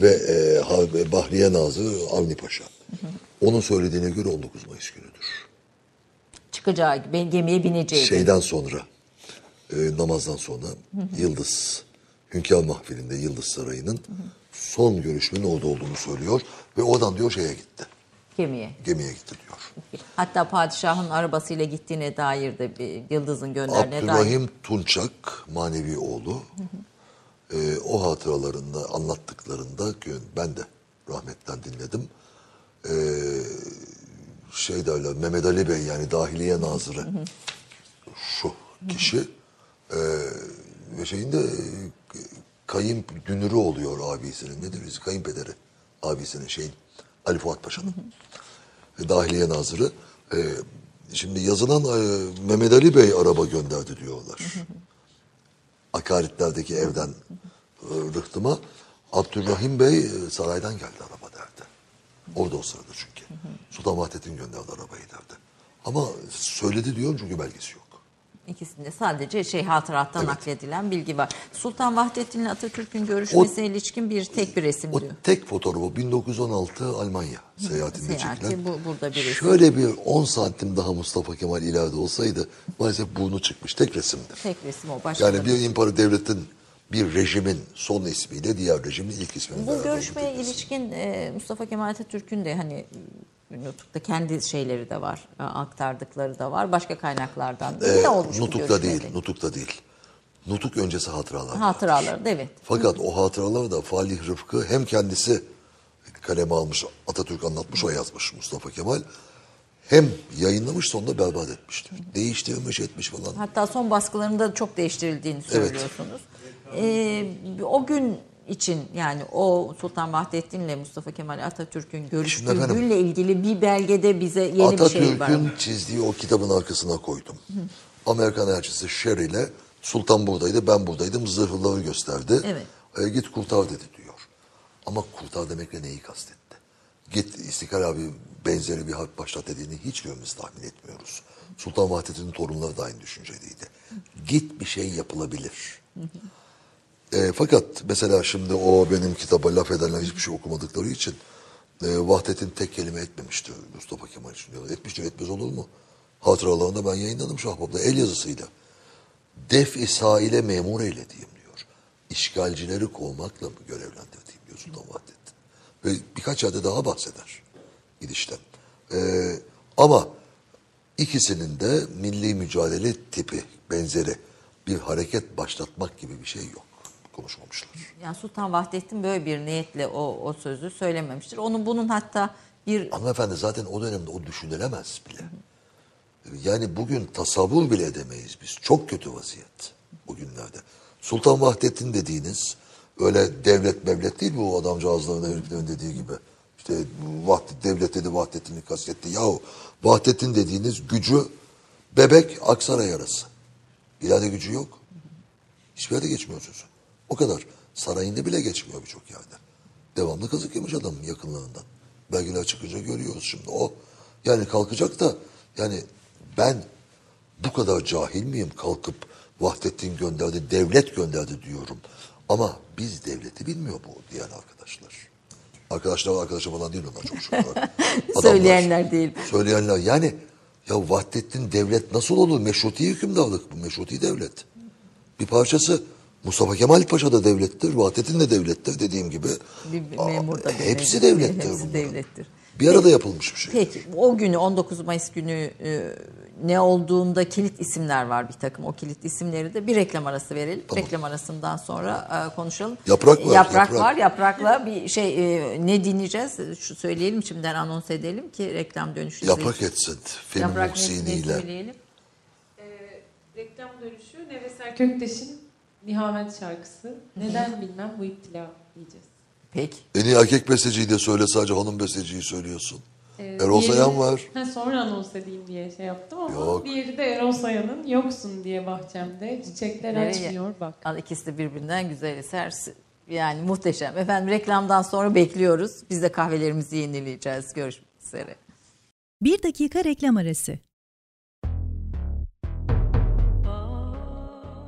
ve e, Ha- Bahriye Nazırı Avni Paşa. Onun söylediğine göre 19 Mayıs günüdür. Çıkacağı, gemiye bineceği. Şeyden sonra, e, namazdan sonra Yıldız, Hünkâr Mahfili'nde Yıldız Sarayı'nın son görüşmenin orada olduğunu söylüyor. Ve oradan diyor şeye gitti, Gemiye. gemiye gitti diyor. Hatta padişahın arabasıyla gittiğine dair de bir Yıldız'ın gönderdiğine dair. Abdurrahim Tunçak manevi oğlu e, o hatıralarında anlattıklarında ben de rahmetten dinledim. E, şey derler Mehmet Ali Bey yani dahiliye nazırı şu kişi ve şeyin de e, kayıp dünürü oluyor abisinin nedir biz kayınpederi abisinin şeyin Ali Fuat Paşa'nın Dahiliye Nazırı. E, şimdi yazılan e, Mehmet Ali Bey araba gönderdi diyorlar. Akaritlerdeki evden e, rıhtıma. Abdurrahim Bey e, saraydan geldi araba derdi. Orada o sırada çünkü. Sultan Vahdettin gönderdi arabayı derdi. Ama söyledi diyor çünkü belgesi yok. İkisinde sadece şey hatırattan nakledilen bilgi var. Sultan Vahdettin ile Atatürk'ün görüşmesine ilişkin bir tek bir resim O diyor. tek fotoğrafı 1916 Almanya seyahatinde Seyahati, çekilen. bu- burada bir resim. Şöyle bir 10 santim daha Mustafa Kemal ileride olsaydı maalesef burnu çıkmış. Tek resimdir. Tek resim o. Başka Yani bir imparator devletin bir rejimin son ismiyle diğer rejimin ilk isminin Bu görüşmeye ilişkin e, Mustafa Kemal Atatürk'ün de hani Nutuk'ta kendi şeyleri de var, e, aktardıkları da var. Başka kaynaklardan. da. Ee, ne olmuş Nutuk'ta değil, Nutuk'ta değil. Nutuk öncesi hatıralar. Hatıraları da evet. Fakat o hatıraları da Falih Rıfkı hem kendisi kaleme almış, Atatürk anlatmış, o yazmış Mustafa Kemal. Hem yayınlamış sonunda berbat etmiştir. Değiştirmiş etmiş falan. Hatta son baskılarında çok değiştirildiğini söylüyorsunuz. Ee, o gün için yani o Sultan Vahdettin ile Mustafa Kemal Atatürk'ün görüştüğü Şimdi efendim, günle ilgili bir belgede bize yeni bir şey var. Atatürk'ün çizdiği o kitabın arkasına koydum. Amerikan elçisi Sherry ile Sultan buradaydı, ben buradaydım. Zırhlıları gösterdi. Evet. E, git kurtar dedi diyor. Ama kurtar demekle neyi kastetti? Git İstiklal abi benzeri bir harp başlat dediğini hiçbirimiz tahmin etmiyoruz. Sultan Vahdettin'in torunları da aynı düşüncedeydi. Git bir şey yapılabilir. E, fakat mesela şimdi o benim kitaba laf edenler hiçbir şey okumadıkları için e, Vahdettin tek kelime etmemişti Mustafa Kemal için diyor. Etmiştir etmez olur mu? Hatıralarında ben yayınladım Şahbap'ta el yazısıyla. Def-i sahile memur eylediğim diyor. İşgalcileri kovmakla mı görevlendirdiğim diyor Sultan Vahdettin. Ve birkaç yerde daha bahseder gidişten. E, ama ikisinin de milli mücadele tipi benzeri bir hareket başlatmak gibi bir şey yok. Konuşmamışlar. Yani Sultan Vahdettin böyle bir niyetle o, o sözü söylememiştir. Onun bunun hatta bir Hanımefendi zaten o dönemde o düşünülemez bile. Yani bugün tasavvur bile edemeyiz biz. Çok kötü vaziyet bugünlerde. Sultan Vahdettin dediğiniz öyle devlet mevlet değil bu adamcağızların heriflerin dediği gibi. İşte Vahdet, devlet dedi Vahdettin'i kastetti. Yahu Vahdettin dediğiniz gücü bebek Aksaray arası. İleride gücü yok. Hiçbir yerde geçmiyor sözü. O kadar. Sarayında bile geçmiyor birçok yerde. Devamlı kazık yemiş adamın yakınlarından. Belgeler çıkınca görüyoruz şimdi. O yani kalkacak da yani ben bu kadar cahil miyim kalkıp Vahdettin gönderdi, devlet gönderdi diyorum. Ama biz devleti bilmiyor bu diyen arkadaşlar. Arkadaşlar arkadaşım falan değil onlar çok şükür. [laughs] Söyleyenler değil. Söyleyenler yani ya Vahdettin devlet nasıl olur? Meşruti hükümdarlık bu meşruti devlet. Bir parçası Mustafa Kemal Paşa da devlettir, Vahdettin de devlettir dediğim gibi. Bir memur da hepsi devlet- devlettir hepsi bunların. devlettir. Bir arada yapılmış bir şey. Peki o günü 19 Mayıs günü e, ne olduğunda kilit isimler var bir takım. O kilit isimleri de bir reklam arası verelim. Reklam arasından sonra e, konuşalım. Yaprak var, Yaprak, yaprak. var. Yaprakla bir şey e, ne dinleyeceğiz? Şu söyleyelim şimdiden anons edelim ki reklam dönüşü. Yaprak etsin. Film Yaprak ne, ne söyleyelim? Ee, reklam dönüşü Neveser Köktaş'ın Nihamet şarkısı. Neden bilmem bu iptila diyeceğiz. Peki. En iyi erkek besteciyi de söyle sadece hanım besteciyi söylüyorsun. Ee, Erol diğeri- Sayan var. Ha, sonra anons edeyim diye şey yaptım ama Yok. diğeri de Erol Sayan'ın Yoksun diye bahçemde. Çiçekler Nereye? açmıyor bak. Al ikisi de birbirinden güzel eser. Yani muhteşem. Efendim reklamdan sonra bekliyoruz. Biz de kahvelerimizi yenileyeceğiz. Görüşmek üzere. Bir dakika reklam arası.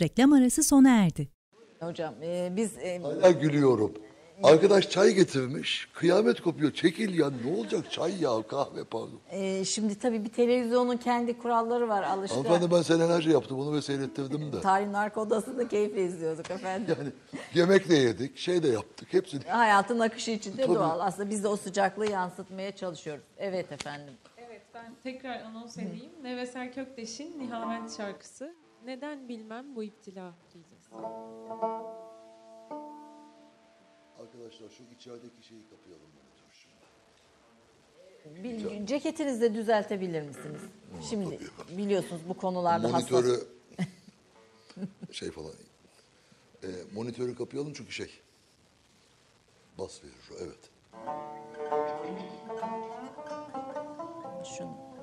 Reklam arası sona erdi. Hocam e, biz e, Hala gülüyorum. Arkadaş çay getirmiş. Kıyamet kopuyor. Çekil ya. Ne olacak? Çay ya kahve pardon. Ee, şimdi tabii bir televizyonun kendi kuralları var alıştı. Hanımefendi ben senelerce yaptım onu ve seyrettirdim de. Tarihin arka odasında keyifle izliyorduk efendim. Yani yemek de yedik, şey de yaptık. Hepsini. Hayatın akışı içinde Tabii. doğal. Aslında biz de o sıcaklığı yansıtmaya çalışıyoruz. Evet efendim. Evet ben tekrar anons edeyim. Neveser Kökteş'in Nihavent şarkısı. Neden bilmem bu iptila diyeceğiz. Arkadaşlar şu içerideki şeyi kapayalım. Dur şimdi. Bil, ceketinizi de düzeltebilir misiniz? Şimdi biliyorsunuz bu konularda hassas. Monitörü [laughs] şey falan. E, monitörü kapayalım çünkü şey. Bas verir. Evet. Şunu.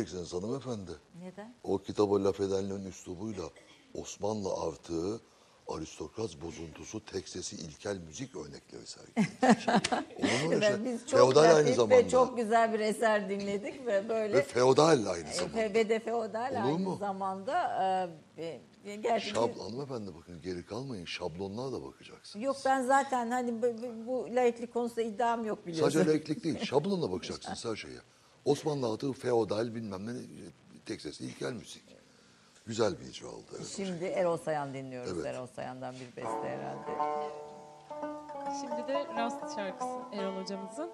Öyle demeyeceksiniz hanımefendi. Neden? O kitaba laf edenlerin üslubuyla Osmanlı artığı aristokrat bozuntusu tek sesi ilkel müzik örnekleri sergilemiş. [laughs] Onun öyle şey, biz çok feodal aynı zamanda. ve çok güzel bir eser dinledik ve böyle Ve feodal aynı e, zamanda. ve de feodal Olur aynı mu? zamanda e, e, gerçekten Şab, hanımefendi bakın geri kalmayın. Şablonlara da bakacaksınız. Yok ben zaten hani bu, bu, bu laiklik konusunda iddiam yok biliyorsun. Sadece laiklik değil. [laughs] Şablonla bakacaksınız her şeye. Osmanlı adı feodal bilmem ne tek sesli ilkel müzik. Güzel bir icra oldu. Evet. Şimdi Erol Sayan dinliyoruz. Evet. Erol Sayan'dan bir beste herhalde. Şimdi de Rast şarkısı Erol hocamızın.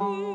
you.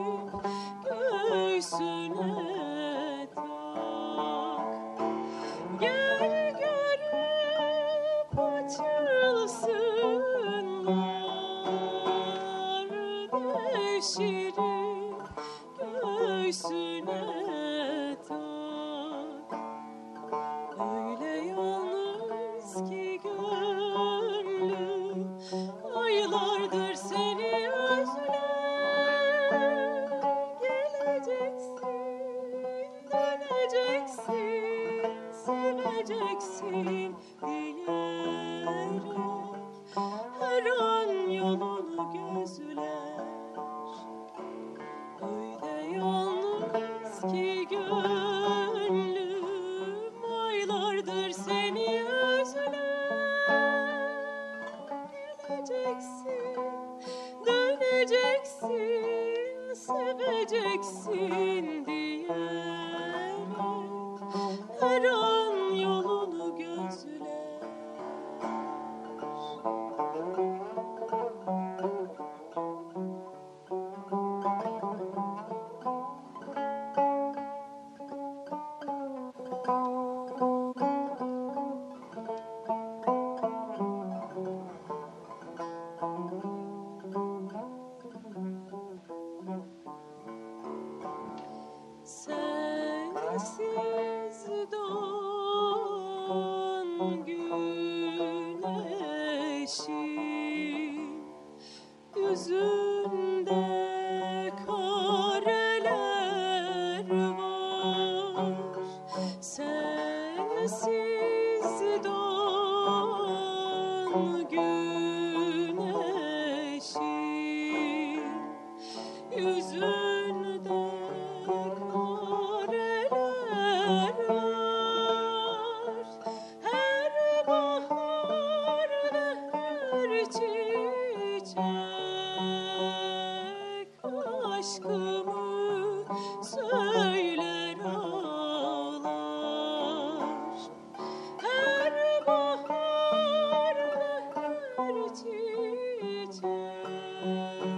Música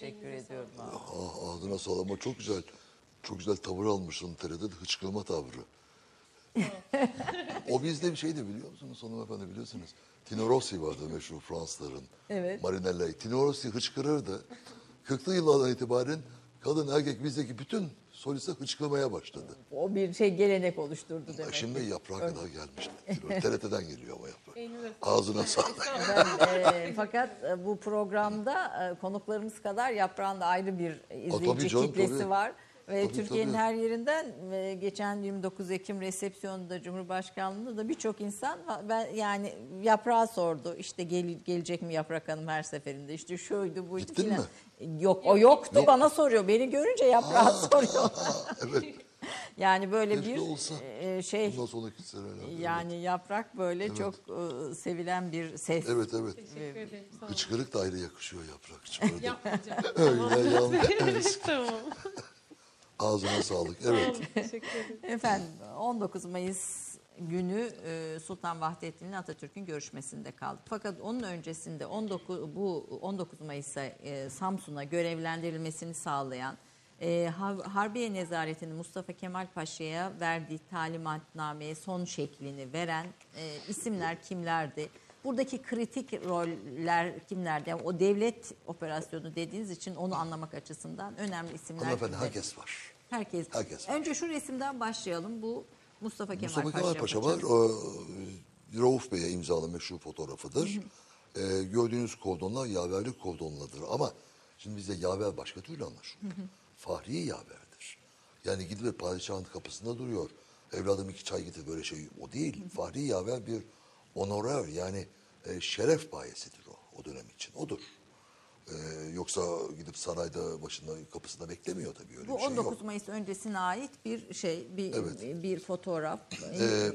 teşekkür ediyorum. abi. Ah, ağzına sağlık ama çok güzel. Çok güzel tavır almışsın TRT'de hıçkırma tavrı. o bizde bir şeydi biliyor musunuz hanımefendi biliyorsunuz. Tino Rossi vardı meşhur Fransızların. Evet. Marinella. Tino Rossi hıçkırırdı. 40'lı yıllardan itibaren kadın erkek bizdeki bütün soliste hıçkırmaya başladı. O bir şey gelenek oluşturdu demek. Şimdi yaprağa kadar gelmişti. TRT'den geliyor yaprak. Ağzına sağlık. Ben, e, fakat e, bu programda e, konuklarımız kadar yaprağın da ayrı bir izleyici canım, kitlesi tabii. var. Ve Tabii, Türkiye'nin tabii. her yerinden e, geçen 29 Ekim resepsiyonunda Cumhurbaşkanlığında da birçok insan ben yani yaprağı sordu. İşte gel, gelecek mi Yaprak Hanım her seferinde işte şuydu buydu Gittin filan. Yok o yoktu Yok. bana soruyor. Beni görünce yaprağı soruyor. evet. Yani böyle Keşke bir olsa. e, şey Bundan sonraki seneler. yani yaprak böyle çok e, sevilen bir ses. Evet evet. teşekkür ederim. Sağ olun. Hıçkırık da ayrı yakışıyor. Öyle. Yapmayacağım. [laughs] Öyle yalnız. [laughs] tamam. Ağzına sağlık. Evet. Teşekkür ederim. Efendim 19 Mayıs günü e, Sultan Vahdettin ile Atatürk'ün görüşmesinde kaldık. Fakat onun öncesinde 19 bu 19 Mayıs'a e, Samsun'a görevlendirilmesini sağlayan e, Har- Harbiye Nezaretini Mustafa Kemal Paşa'ya verdiği talimatnameye son şeklini veren e, isimler kimlerdi? Buradaki kritik roller kimlerdi? Yani o devlet operasyonu dediğiniz için onu anlamak açısından önemli isimler Hanımefendi kimler? herkes var. Herkes. Herkes var. Önce şu resimden başlayalım. Bu Mustafa Kemal Mustafa Paşa. Kemal Paşa var. O, Rauf Bey'e imzalı meşhur fotoğrafıdır. Ee, gördüğünüz kordonlar yaverlik kordonlarıdır. Ama şimdi bizde yaver başka türlü anlaşılıyor. Fahri yaverdir. Yani gidip padişahın kapısında duruyor. Evladım iki çay getir böyle şey. O değil. Fahri yaver bir honorar yani e, şeref bayesidir o o dönem için. Odur. Ee, yoksa gidip sarayda başında kapısında beklemiyor tabii öyle Bu bir şey 19 yok. Mayıs öncesine ait bir şey, bir Evet. bir fotoğraf. Ee,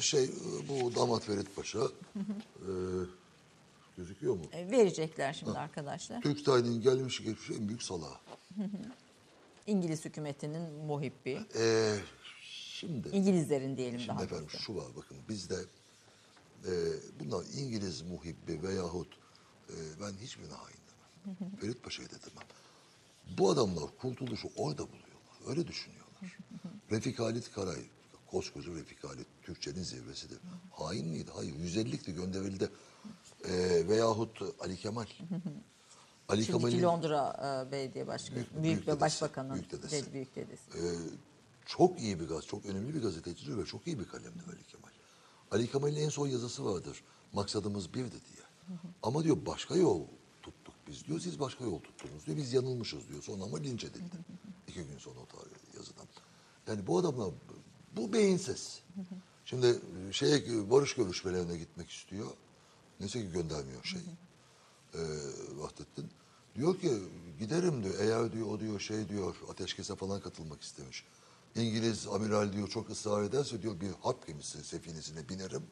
şey bu damat Ferit Paşa e, gözüküyor mu? E, Verecekler şimdi arkadaşlar. Türk tarihinin gelmiş geçmiş en büyük salağı. İngiliz hükümetinin muhibbi. Ee, şimdi, İngilizlerin diyelim şimdi daha efendim doğrusu. şu var bakın bizde e, bunlar İngiliz muhibbi veyahut e, ben hiçbirine hain demem. Ferit Paşa'yı da demem. Bu adamlar kurtuluşu orada buluyorlar. Öyle düşünüyorlar. [laughs] Refik Halit Karay, koskoca Refik Halit, Türkçenin zirvesidir. Hain miydi? Hayır. 150'likti gönderildi. E, veyahut Ali Kemal. Ali Şimdiki Kemal'in Londra e, Belediye Başkanı, Büyük- büyük, büyük ve dedesi, başbakanın büyük dedesi. dedi- büyük dedesi. Ee, çok iyi bir gaz, çok önemli bir gazetecidir ve çok iyi bir kalemdi Ali Kemal. Ali Kemal'in en son yazısı vardır. Maksadımız birdi diye. Ama diyor başka yol tuttuk biz diyor. Siz başka yol tuttunuz diyor. Biz yanılmışız diyor. Sonra ama linç edildi. [laughs] İki gün sonra o tarih yazıdan. Yani bu adamlar bu beyinsiz. Şimdi şeye barış görüşmelerine gitmek istiyor. Neyse ki göndermiyor şey. Ee, Vahdettin. Diyor ki giderim diyor. Eğer diyor o diyor şey diyor ateşkese falan katılmak istemiş. İngiliz amiral diyor çok ısrar ederse diyor bir harp gemisi sefinesine binerim.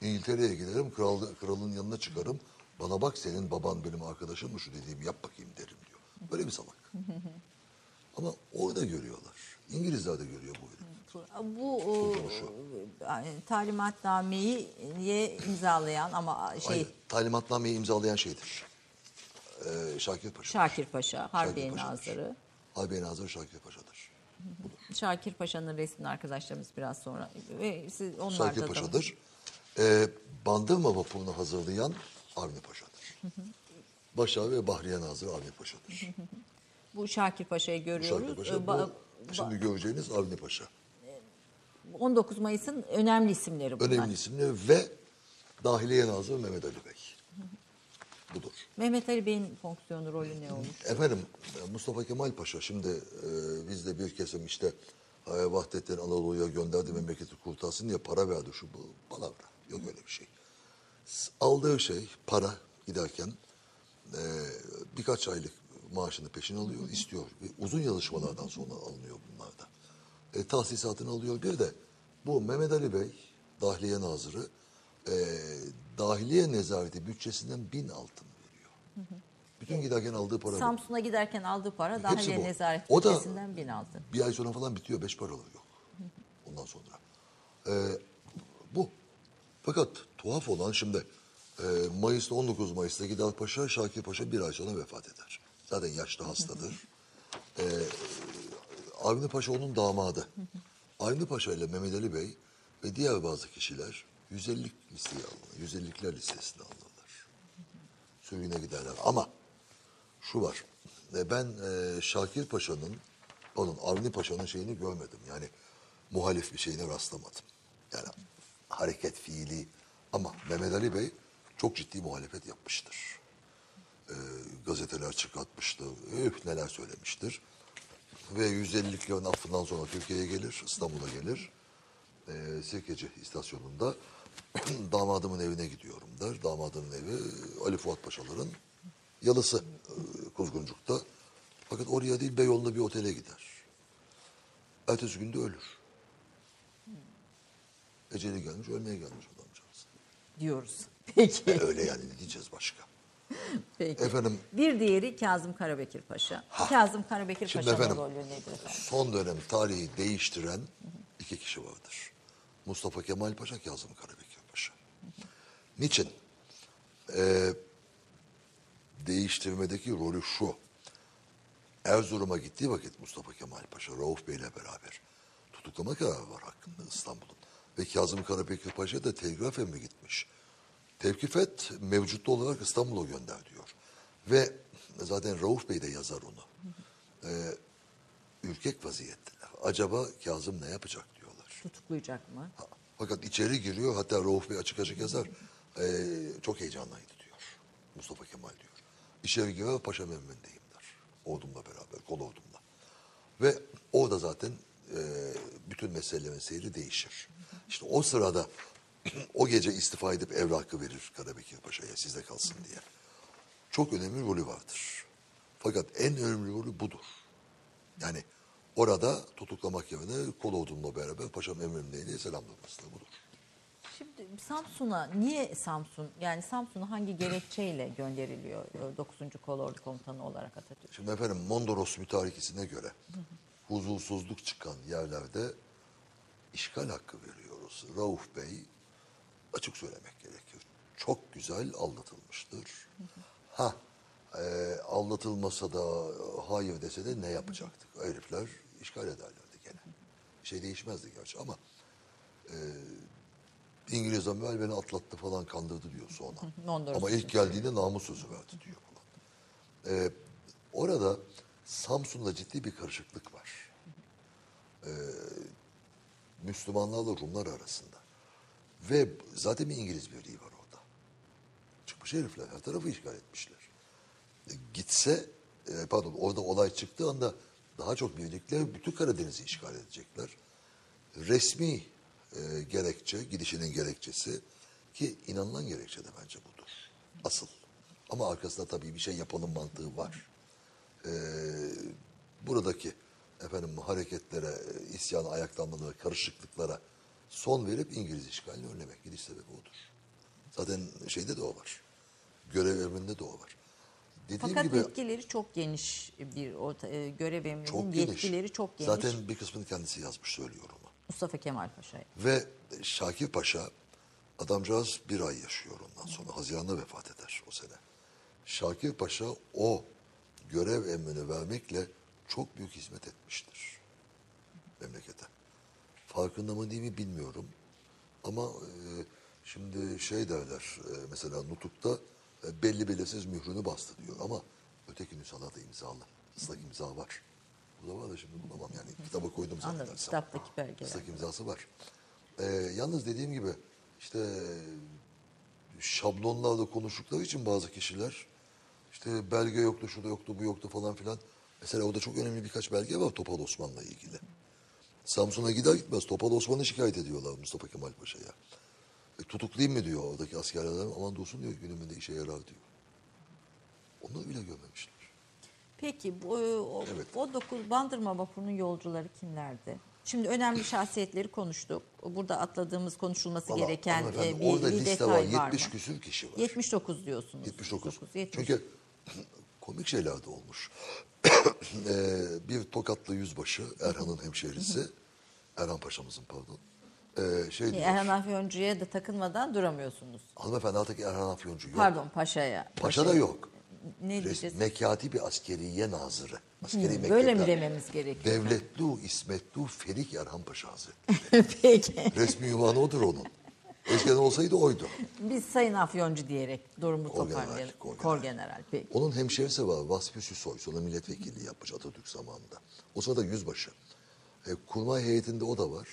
İngiltere'ye giderim. Kral, kralın yanına çıkarım. Bana bak senin baban benim arkadaşım mı şu dediğimi yap bakayım derim diyor. Böyle bir salak. [laughs] Ama orada görüyorlar. İngilizler de görüyor bu herifi. Bu e, yani talimatnameyi imzalayan ama şey Hayır, talimatnameyi imzalayan şeydir. Ee, Şakir Paşa. Şakir Paşa, Harbiye. Nazırı. Harbiye Nazırı Şakir Paşa'dır. Şakir Paşa'nın resmini arkadaşlarımız biraz sonra ve siz onlar Şakir da Paşa'dır. Ee, Bandırma vapurunu hazırlayan Avni Paşa'dır. Başa ve Bahriye Nazırı Avni Paşa'dır. bu Şakir Paşa'yı görüyoruz. Şakir Paşa Ee, bu, şimdi göreceğiniz Avni Paşa. 19 Mayıs'ın önemli isimleri bunlar. Önemli isimli ve Dahiliye Nazırı Mehmet Ali Bey. Budur. Mehmet Ali Bey'in fonksiyonu rolü ne olur? Efendim Mustafa Kemal Paşa şimdi e, biz de bir kesim işte e, Vahdettin Anadolu'ya gönderdi memleketi kurtarsın diye para verdi şu bu palavra. Yok öyle bir şey. Aldığı şey para giderken e, birkaç aylık maaşını peşin alıyor, istiyor. Ve uzun yazışmalardan sonra alınıyor bunlar da. E, tahsisatını alıyor. Bir de bu Mehmet Ali Bey, Dahiliye Nazırı, e, Dahiliye Nezareti bütçesinden bin altın veriyor. Bütün giderken aldığı para. Samsun'a giderken aldığı para Dahiliye bu. Nezaret O da- Bütçesi'nden bin altın. Bir ay sonra falan bitiyor. Beş paraları yok. Ondan sonra. Ee, bu. Fakat tuhaf olan şimdi e, Mayıs'ta 19 Mayıs'ta Gider Paşa, Şakir Paşa bir ay sonra vefat eder. Zaten yaşlı hastadır. E, Avni Paşa onun damadı. Avni Paşa ile Mehmet Ali Bey ve diğer bazı kişiler 150 listeye alınır. 150'likler listesine alınırlar. Sürgüne giderler. Ama şu var. E, ben e, Şakir Paşa'nın, onun Avni Paşa'nın şeyini görmedim. Yani muhalif bir şeyine rastlamadım. Yani hareket fiili ama Mehmet Ali Bey çok ciddi muhalefet yapmıştır. E, gazeteler çıkartmıştır. Üf, neler söylemiştir. Ve 150'liklerin affından sonra Türkiye'ye gelir, İstanbul'a gelir. E, Sirkeci istasyonunda [clears throat] damadımın evine gidiyorum der. Damadımın evi Ali Fuat Paşaların yalısı e, Kuzguncuk'ta. Fakat oraya değil Beyoğlu'nda bir otele gider. Ertesi günde ölür. Eceli gelmiş, ölmeye gelmiş adamcağız. diyoruz. [laughs] Peki. E, öyle yani ne diyeceğiz başka? [laughs] Peki. Efendim Bir diğeri Kazım Karabekir Paşa. Kazım Karabekir Şimdi Paşa'nın efendim, rolü nedir efendim? son dönem tarihi değiştiren iki kişi vardır. Mustafa Kemal Paşa, Kazım Karabekir. Niçin? Ee, değiştirmedeki rolü şu. Erzurum'a gittiği vakit Mustafa Kemal Paşa, Rauf Bey'le beraber tutuklama kararı var hakkında İstanbul'un. Ve Kazım Karabekir Paşa da telgraf emri gitmiş. Tevkif et, mevcutlu olarak İstanbul'a gönder diyor. Ve zaten Rauf Bey de yazar onu. Ee, ürkek vaziyetteler. Acaba Kazım ne yapacak diyorlar. Tutuklayacak mı? Ha, Fakat içeri giriyor hatta Rauf Bey açık açık yazar. Ee, çok heyecanlıydı diyor. Mustafa Kemal diyor. İçeri giriyor Paşa Memnun'deyim der. Ordumla beraber, kol ordumla. Ve orada zaten e, bütün meselelerin seyri değişir. İşte o sırada [clears throat] o gece istifa edip evrakı verir Karabekir Paşa'ya sizde kalsın diye. Çok önemli rolü vardır. Fakat en önemli rolü budur. Yani orada tutuklamak yerine kol ordumla beraber Paşam emrimdeydi selamlaması da budur. Şimdi Samsun'a niye Samsun? Yani Samsun'a hangi gerekçeyle gönderiliyor e, 9. Kolordu Komutanı olarak Atatürk? Şimdi efendim Mondros mütarekesine göre huzursuzluk çıkan yerlerde işgal hakkı veriyoruz. Rauf Bey açık söylemek gerekir. Çok güzel aldatılmıştır. Ha e, aldatılmasa da hayır dese de ne yapacaktık? Herifler işgal ederlerdi gene. Şey değişmezdi gerçi ama e, İngiliz amiral beni atlattı falan kandırdı diyor sonra. Ama ilk geldiğinde namus sözü verdi diyor falan. Ee, orada Samsun'da ciddi bir karışıklık var. Ee, Müslümanlarla Rumlar arasında. Ve zaten bir İngiliz birliği var orada. Çıkmış herifler her tarafı işgal etmişler. E, gitse, e, pardon orada olay çıktığı anda daha çok birlikler bütün Karadeniz'i işgal edecekler. Resmi e, gerekçe, gidişinin gerekçesi ki inanılan gerekçe de bence budur. Asıl. Ama arkasında tabii bir şey yapalım mantığı var. Ee, buradaki efendim hareketlere, e, isyana, ayaklanmalara, karışıklıklara son verip İngiliz işgalini önlemek. Gidiş sebebi odur. Zaten şeyde de o var. Görev emrinde de o var. Dediğim Fakat gibi yetkileri çok geniş bir orta, e, görev emrinin çok geniş. yetkileri çok geniş. Zaten bir kısmını kendisi yazmış söylüyor onu. Mustafa Kemal Paşa. Ve Şakir Paşa adamcağız bir ay yaşıyor ondan sonra. Haziran'da vefat eder o sene. Şakir Paşa o görev emrini vermekle çok büyük hizmet etmiştir memlekete. Farkında mı değil mi bilmiyorum. Ama e, şimdi şey derler e, mesela Nutuk'ta e, belli belirsiz mührünü bastı diyor ama öteki nüshalarda imzalı. Islak imza var. Da şimdi bulamam yani kitaba koydum Anladım. zannedersem. Kitaptaki belgeler. Islak imzası var. Ee, yalnız dediğim gibi işte şablonlarla konuştukları için bazı kişiler işte belge yoktu, şu da yoktu, bu yoktu falan filan. Mesela orada çok önemli birkaç belge var Topal Osman'la ilgili. Samsun'a gider gitmez Topal Osman'ı şikayet ediyorlar Mustafa Kemal Paşa'ya. E, tutuklayayım mı diyor oradaki askerler. Aman dursun diyor günümünde işe yarar diyor. Onları bile görmemişler. Peki bu, e, o, Evet. o dokuz Bandırma vapurunun yolcuları kimlerdi? Şimdi önemli şahsiyetleri konuştuk. Burada atladığımız konuşulması Vallahi gereken e, bir, orada bir liste detay var. var 70 mı? küsür kişi var. 79 diyorsunuz. 79. 70. Çünkü [clears throat] komik şeyler de olmuş. Ee, [clears throat] bir Tokatlı yüzbaşı, Erhan'ın hemşehrisi, Erhan Paşa'mızın pardon. Ee, şey E, diyor. Erhan Afyoncu'ya da takınmadan duramıyorsunuz. Hanımefendi artık Erhan Afyoncu yok. Pardon paşaya. Paşa da Paşaya. yok. Ne diyeceğiz? Mekatibi askeriye nazırı. Askeri Hmm, Böyle mi dememiz gerekiyor? Devletlu İsmetlu Ferik Erhan Paşa Hazretleri. [laughs] Peki. Resmi ünvanı odur onun. Eskiden olsaydı oydu. Biz Sayın Afyoncu diyerek durumu toparlayalım. korgeneral. Kor general. Peki. Onun hemşerisi var Vasfi Süsoy. Sonra milletvekilliği yapmış Atatürk zamanında. O sırada yüzbaşı. E, kurmay heyetinde o da var.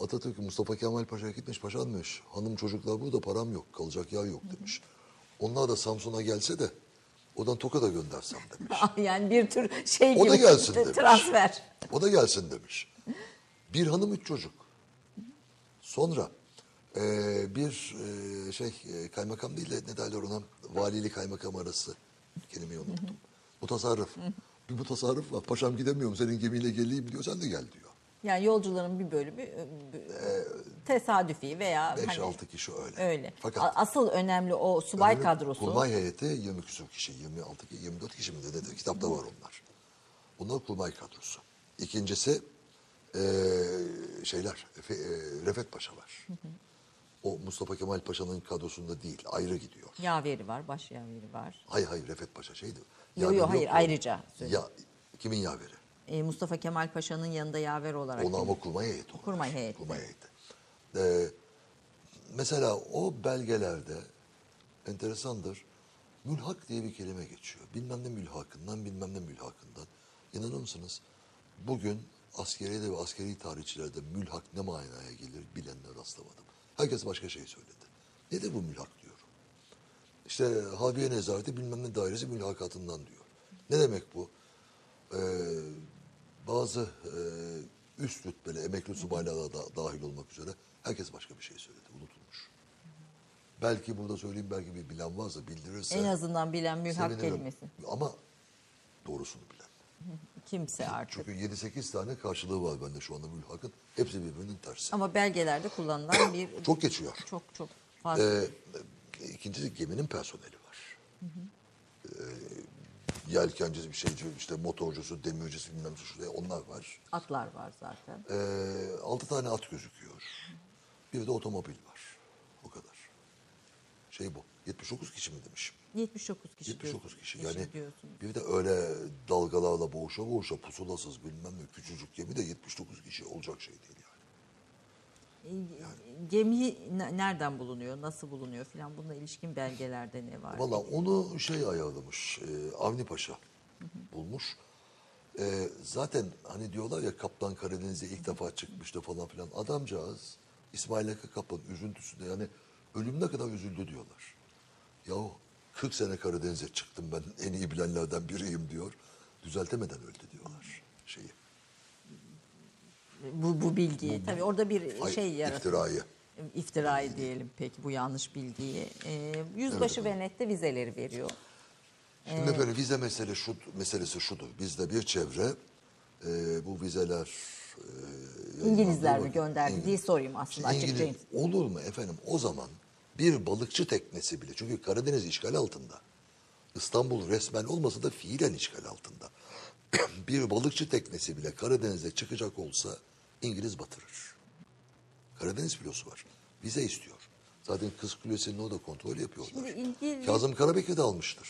Atatürk Mustafa Kemal Paşa'ya gitmiş. Paşa demiş. Hanım çocuklar burada param yok. Kalacak yer yok demiş. Onlar da Samsun'a gelse de oradan Tokat'a göndersem demiş. [laughs] yani bir tür şey O da gibi gelsin demiş. transfer. O da gelsin demiş. Bir hanım üç çocuk. Sonra e, bir e, şey e, kaymakam değil de ne derler ona valili kaymakam arası kelimeyi unuttum. Mutasarrıf. Bir mutasarrıf var. Paşam gidemiyorum senin gemiyle geleyim diyor. Sen de gel diyor. Yani yolcuların bir bölümü e, tesadüfi veya 5-6 hani kişi öyle. öyle. Fakat Asıl önemli o subay öbürü kadrosu. Kurmay heyeti 20 küsur kişi. 26 ki 24 kişi mi de nedir? Kitapta var onlar. Bunlar kurmay kadrosu. İkincisi e, şeyler e, Refet Paşa var. O Mustafa Kemal Paşa'nın kadrosunda değil. Ayrı gidiyor. Yaveri var, baş yaveri var. Hayır hayır Refet Paşa şeydi. Yo, Yaveri yo, hayır, yok. ayrıca söyleyeyim. Ya, kimin yaveri? E, Mustafa Kemal Paşa'nın yanında yaver olarak. Onu ama kurmay heyeti. Kurmay heyeti. Kurmay heyeti. Ee, mesela o belgelerde enteresandır. Mülhak diye bir kelime geçiyor. Bilmem ne mülhakından, bilmem ne mülhakından. İnanır mısınız? Bugün askeriyede ve askeri tarihçilerde mülhak ne manaya gelir bilenler rastlamadım. Herkes başka şey söyledi. Nedir bu mülhak diyorum. İşte Harbiye Nezareti bilmem ne dairesi mülhakatından diyor. Ne demek bu? Ee, bazı e, üst rütbeli emekli subaylara da dahil olmak üzere herkes başka bir şey söyledi. Unutulmuş. Belki burada söyleyeyim belki bir bilen varsa bildirirse. En azından bilen mülhak sevinirim. kelimesi. Ama doğrusunu bilen. [laughs] Kimse artık. Çünkü 7-8 tane karşılığı var bende şu anda mülhakın. Hepsi birbirinin tersi. Ama belgelerde kullanılan bir [coughs] Çok geçiyor. çok çok fazla. Ee, ikincisi geminin personeli var. Ee, yelkencisi bir şeyci, işte motorcusu, demircisi bilmem şuraya onlar var. Atlar var zaten. Ee, altı tane at gözüküyor. Bir de otomobil var. O kadar. Şey bu. 79 kişi mi demişim? 79 kişi 79 diyorsun- kişi. Yani diyorsunuz. bir de öyle dalgalarla boğuşa boğuşa pusulasız bilmem ne küçücük gemi de 79 kişi olacak şey değil yani. Gemi ne- nereden bulunuyor, nasıl bulunuyor filan bununla ilişkin belgelerde ne var? Valla onu şey ayarlamış, e, Avni Paşa bulmuş. E, zaten hani diyorlar ya Kaptan Karadeniz'e ilk defa çıkmıştı falan filan. Adamcağız İsmail Hakkı Kaplan üzüntüsünde yani ölümüne kadar üzüldü diyorlar. Yahu 40 sene Karadeniz'e çıktım ben en iyi bilenlerden biriyim diyor. Düzeltemeden öldü diyorlar şeyi. Bu, bu bilgiyi tabii orada bir Ay, şey yaratıyor. iftirayı. İftirayı diyelim peki bu yanlış bilgiyi. E, yüzbaşı ve nette vizeleri veriyor. Şimdi efendim vize mesele şu, meselesi şudur. Bizde bir çevre e, bu vizeler e, İngilizler mi gönderdi vakit- diye sorayım aslında Şimdi. İngiliz, olur mu efendim o zaman bir balıkçı teknesi bile çünkü Karadeniz işgal altında. İstanbul resmen olmasa da fiilen işgal altında. [clears throat] bir balıkçı teknesi bile Karadeniz'e çıkacak olsa İngiliz batırır. Karadeniz filosu var. Vize istiyor. Zaten Kız Kulesi'nin orada kontrol yapıyorlar. İngiliz- Kazım Karabekir de almıştır.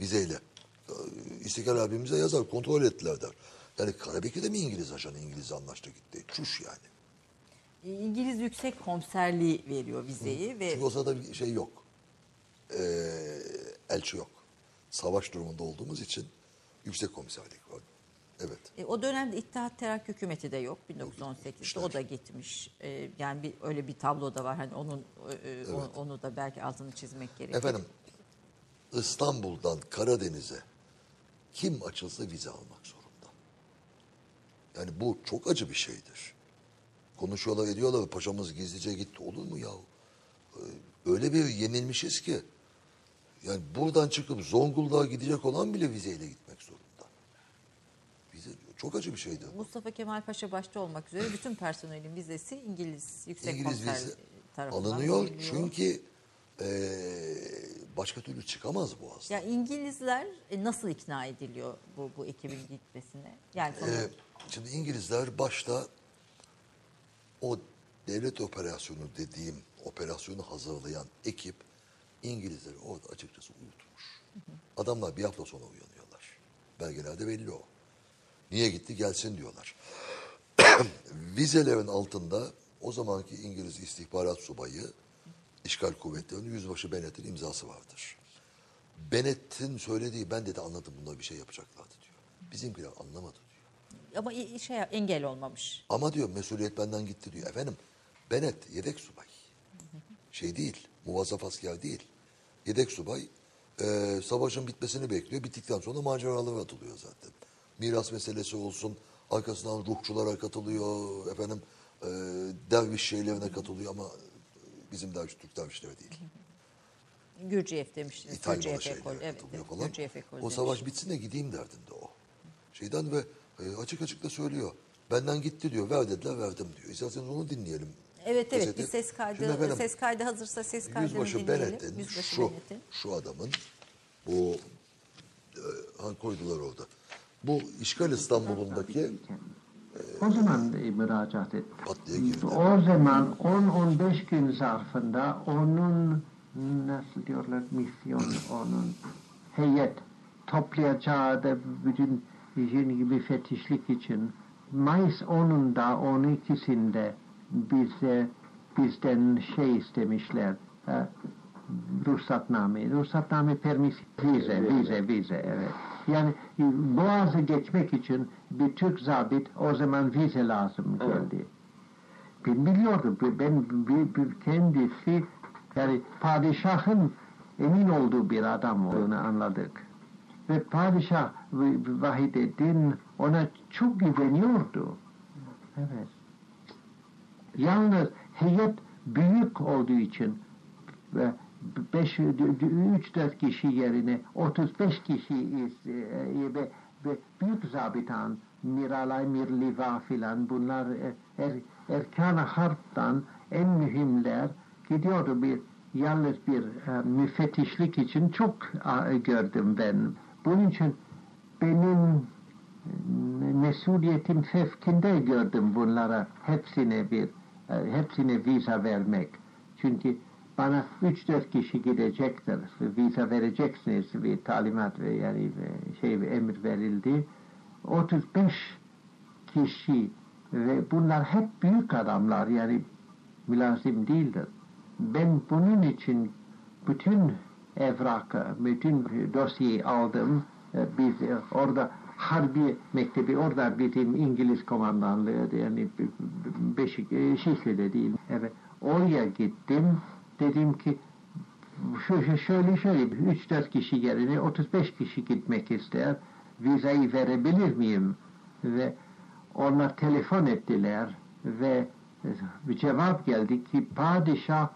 Vizeyle. İstiklal abimize yazar kontrol ettiler der. Yani Karabekir de mi İngiliz ajanı İngiliz anlaştı gitti. Çüş yani. E, İngiliz Yüksek Komiserliği veriyor vizeyi ve Çünkü o sırada bir şey yok. Ee, elçi yok. Savaş durumunda olduğumuz için yüksek komiserlik var. Evet. E, o dönemde İttihat Terakki Hükümeti de yok 1918'de gitmişler. o da gitmiş. E, yani bir öyle bir tablo da var hani onun e, e, o- onu da belki altını çizmek gerekiyor. Efendim İstanbul'dan Karadeniz'e kim açılsa vize almak zorunda. Yani bu çok acı bir şeydir. Konuşuyorlar ediyorlar paşamız gizlice gitti. Olur mu yahu? Ee, Öyle bir yenilmişiz ki. Yani buradan çıkıp Zonguldak'a gidecek olan bile vizeyle gitmek zorunda. Çok acı bir şeydir. Mustafa Kemal Paşa başta olmak üzere bütün personelin vizesi İngiliz Yüksek İngiliz Komiser vize tarafından alınıyor veriliyor. çünkü eee, başka türlü çıkamaz Boğaz'dan. Ya İngilizler e, nasıl ikna ediliyor bu bu ekibin gitmesine? Yani Ee, şimdi İngilizler başta o devlet operasyonu dediğim operasyonu hazırlayan ekip İngilizleri orada açıkçası uyutmuş. Adamlar bir hafta sonra uyanıyorlar. Belgelerde belli o. Niye gitti gelsin diyorlar. [clears throat] Vizelerin altında o zamanki İngiliz istihbarat subayı işgal kuvvetlerinin yüzbaşı Bennett'in imzası vardır. Bennett'in söylediği ben dedi anladım bunlar bir şey yapacaklardı diyor. Bizimkiler anlamadı diyor. Ama şey engel olmamış. Ama diyor mesuliyet benden gitti diyor. Efendim Bennett yedek subay. Şey değil, muvazzaf asker değil. Yedek subay e, savaşın bitmesini bekliyor. Bittikten sonra maceralara atılıyor zaten. Miras meselesi olsun, arkasından ruhçulara katılıyor, efendim e, derviş şeylerine katılıyor ama bizim derviş Türk dervişleri değil. Gürciyev demiştiniz. İtalyan Gürciyev şeylere. Evet, katılıyor evet, falan. Gürciyev ekol O savaş bitsin de gideyim derdinde o. Şeyden ve e, açık açık da söylüyor. Benden gitti diyor. Ver dediler verdim diyor. İsterseniz onu dinleyelim. Evet evet Kaseti. bir ses kaydı efendim, ses kaydı hazırsa ses kaydını Yüzbaşı dinleyelim. Bennett'in Yüzbaşı şu, Bennett'in. şu adamın bu e, koydular orada. Bu işgal İstanbul'undaki O zaman e, müracaat et. pat diye girdi. O zaman 10-15 gün zarfında onun nasıl diyorlar misyon [clears throat] onun heyet toplayacağı da bütün işin gibi fetişlik için Mayıs 10'unda 12'sinde bize bizden şey istemişler e, ruhsatname. Ruhsatname permis vize, vize, vize evet. Yani e, Boğaz'ı geçmek için bir Türk zabit o zaman vize lazım geldi. Ben biliyordum. Ben bir, bir kendisi yani padişahın emin olduğu bir adam olduğunu anladık. Ve padişah Vahidettin ona çok güveniyordu. Evet. Yalnız heyet büyük olduğu için ve 5 3 4 kişi yerine 35 kişi is- e, ve, ve büyük zabitan Miralay Mirliva filan bunlar e, er, erkan harptan en mühimler gidiyordu bir yalnız bir e, müfettişlik için çok e, gördüm ben. Bunun için benim e, mesuliyetin fevkinde gördüm bunlara hepsine bir e, hepsine vize vermek. Çünkü bana 3-4 kişi gidecektir. Vize vereceksiniz bir talimat ve yani şey bir emir verildi. 35 kişi ve bunlar hep büyük adamlar yani mülazim değildir. Ben bunun için bütün evrakı, bütün dosyayı aldım. Biz orada Harbi Mektebi, orada bizim İngiliz komandanlığı yani Beşik, Şişli'de değil. Evet, oraya gittim. Dedim ki şu, şöyle şöyle 3-4 kişi yerine 35 kişi gitmek ister. Vizayı verebilir miyim? Ve onlar telefon ettiler ve bir cevap geldi ki padişah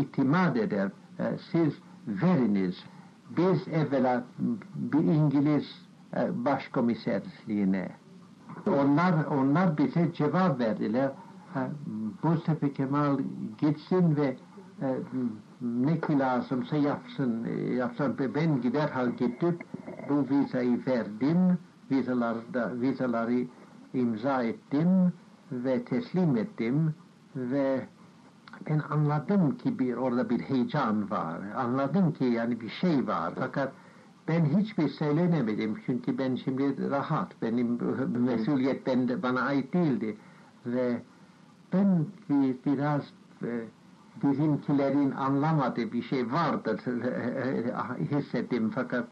itimat eder. E, Siz veriniz. Biz evvela bir İngiliz e, başkomiserliğine onlar onlar bize cevap verdiler. Mustafa Kemal gitsin ve ne ki lazımsa yapsın. e, yapsın. Ben gider hal gidip bu vizayı verdim. Vizalarda, vizaları imza ettim ve teslim ettim ve ben anladım ki bir orada bir heyecan var. Anladım ki yani bir şey var. Fakat ben hiçbir söylenemedim çünkü ben şimdi rahat. Benim [laughs] mesuliyet bende, bana ait değildi. Ve ben bir, biraz e, bizimkilerin anlamadığı bir şey vardır [laughs] hissettim fakat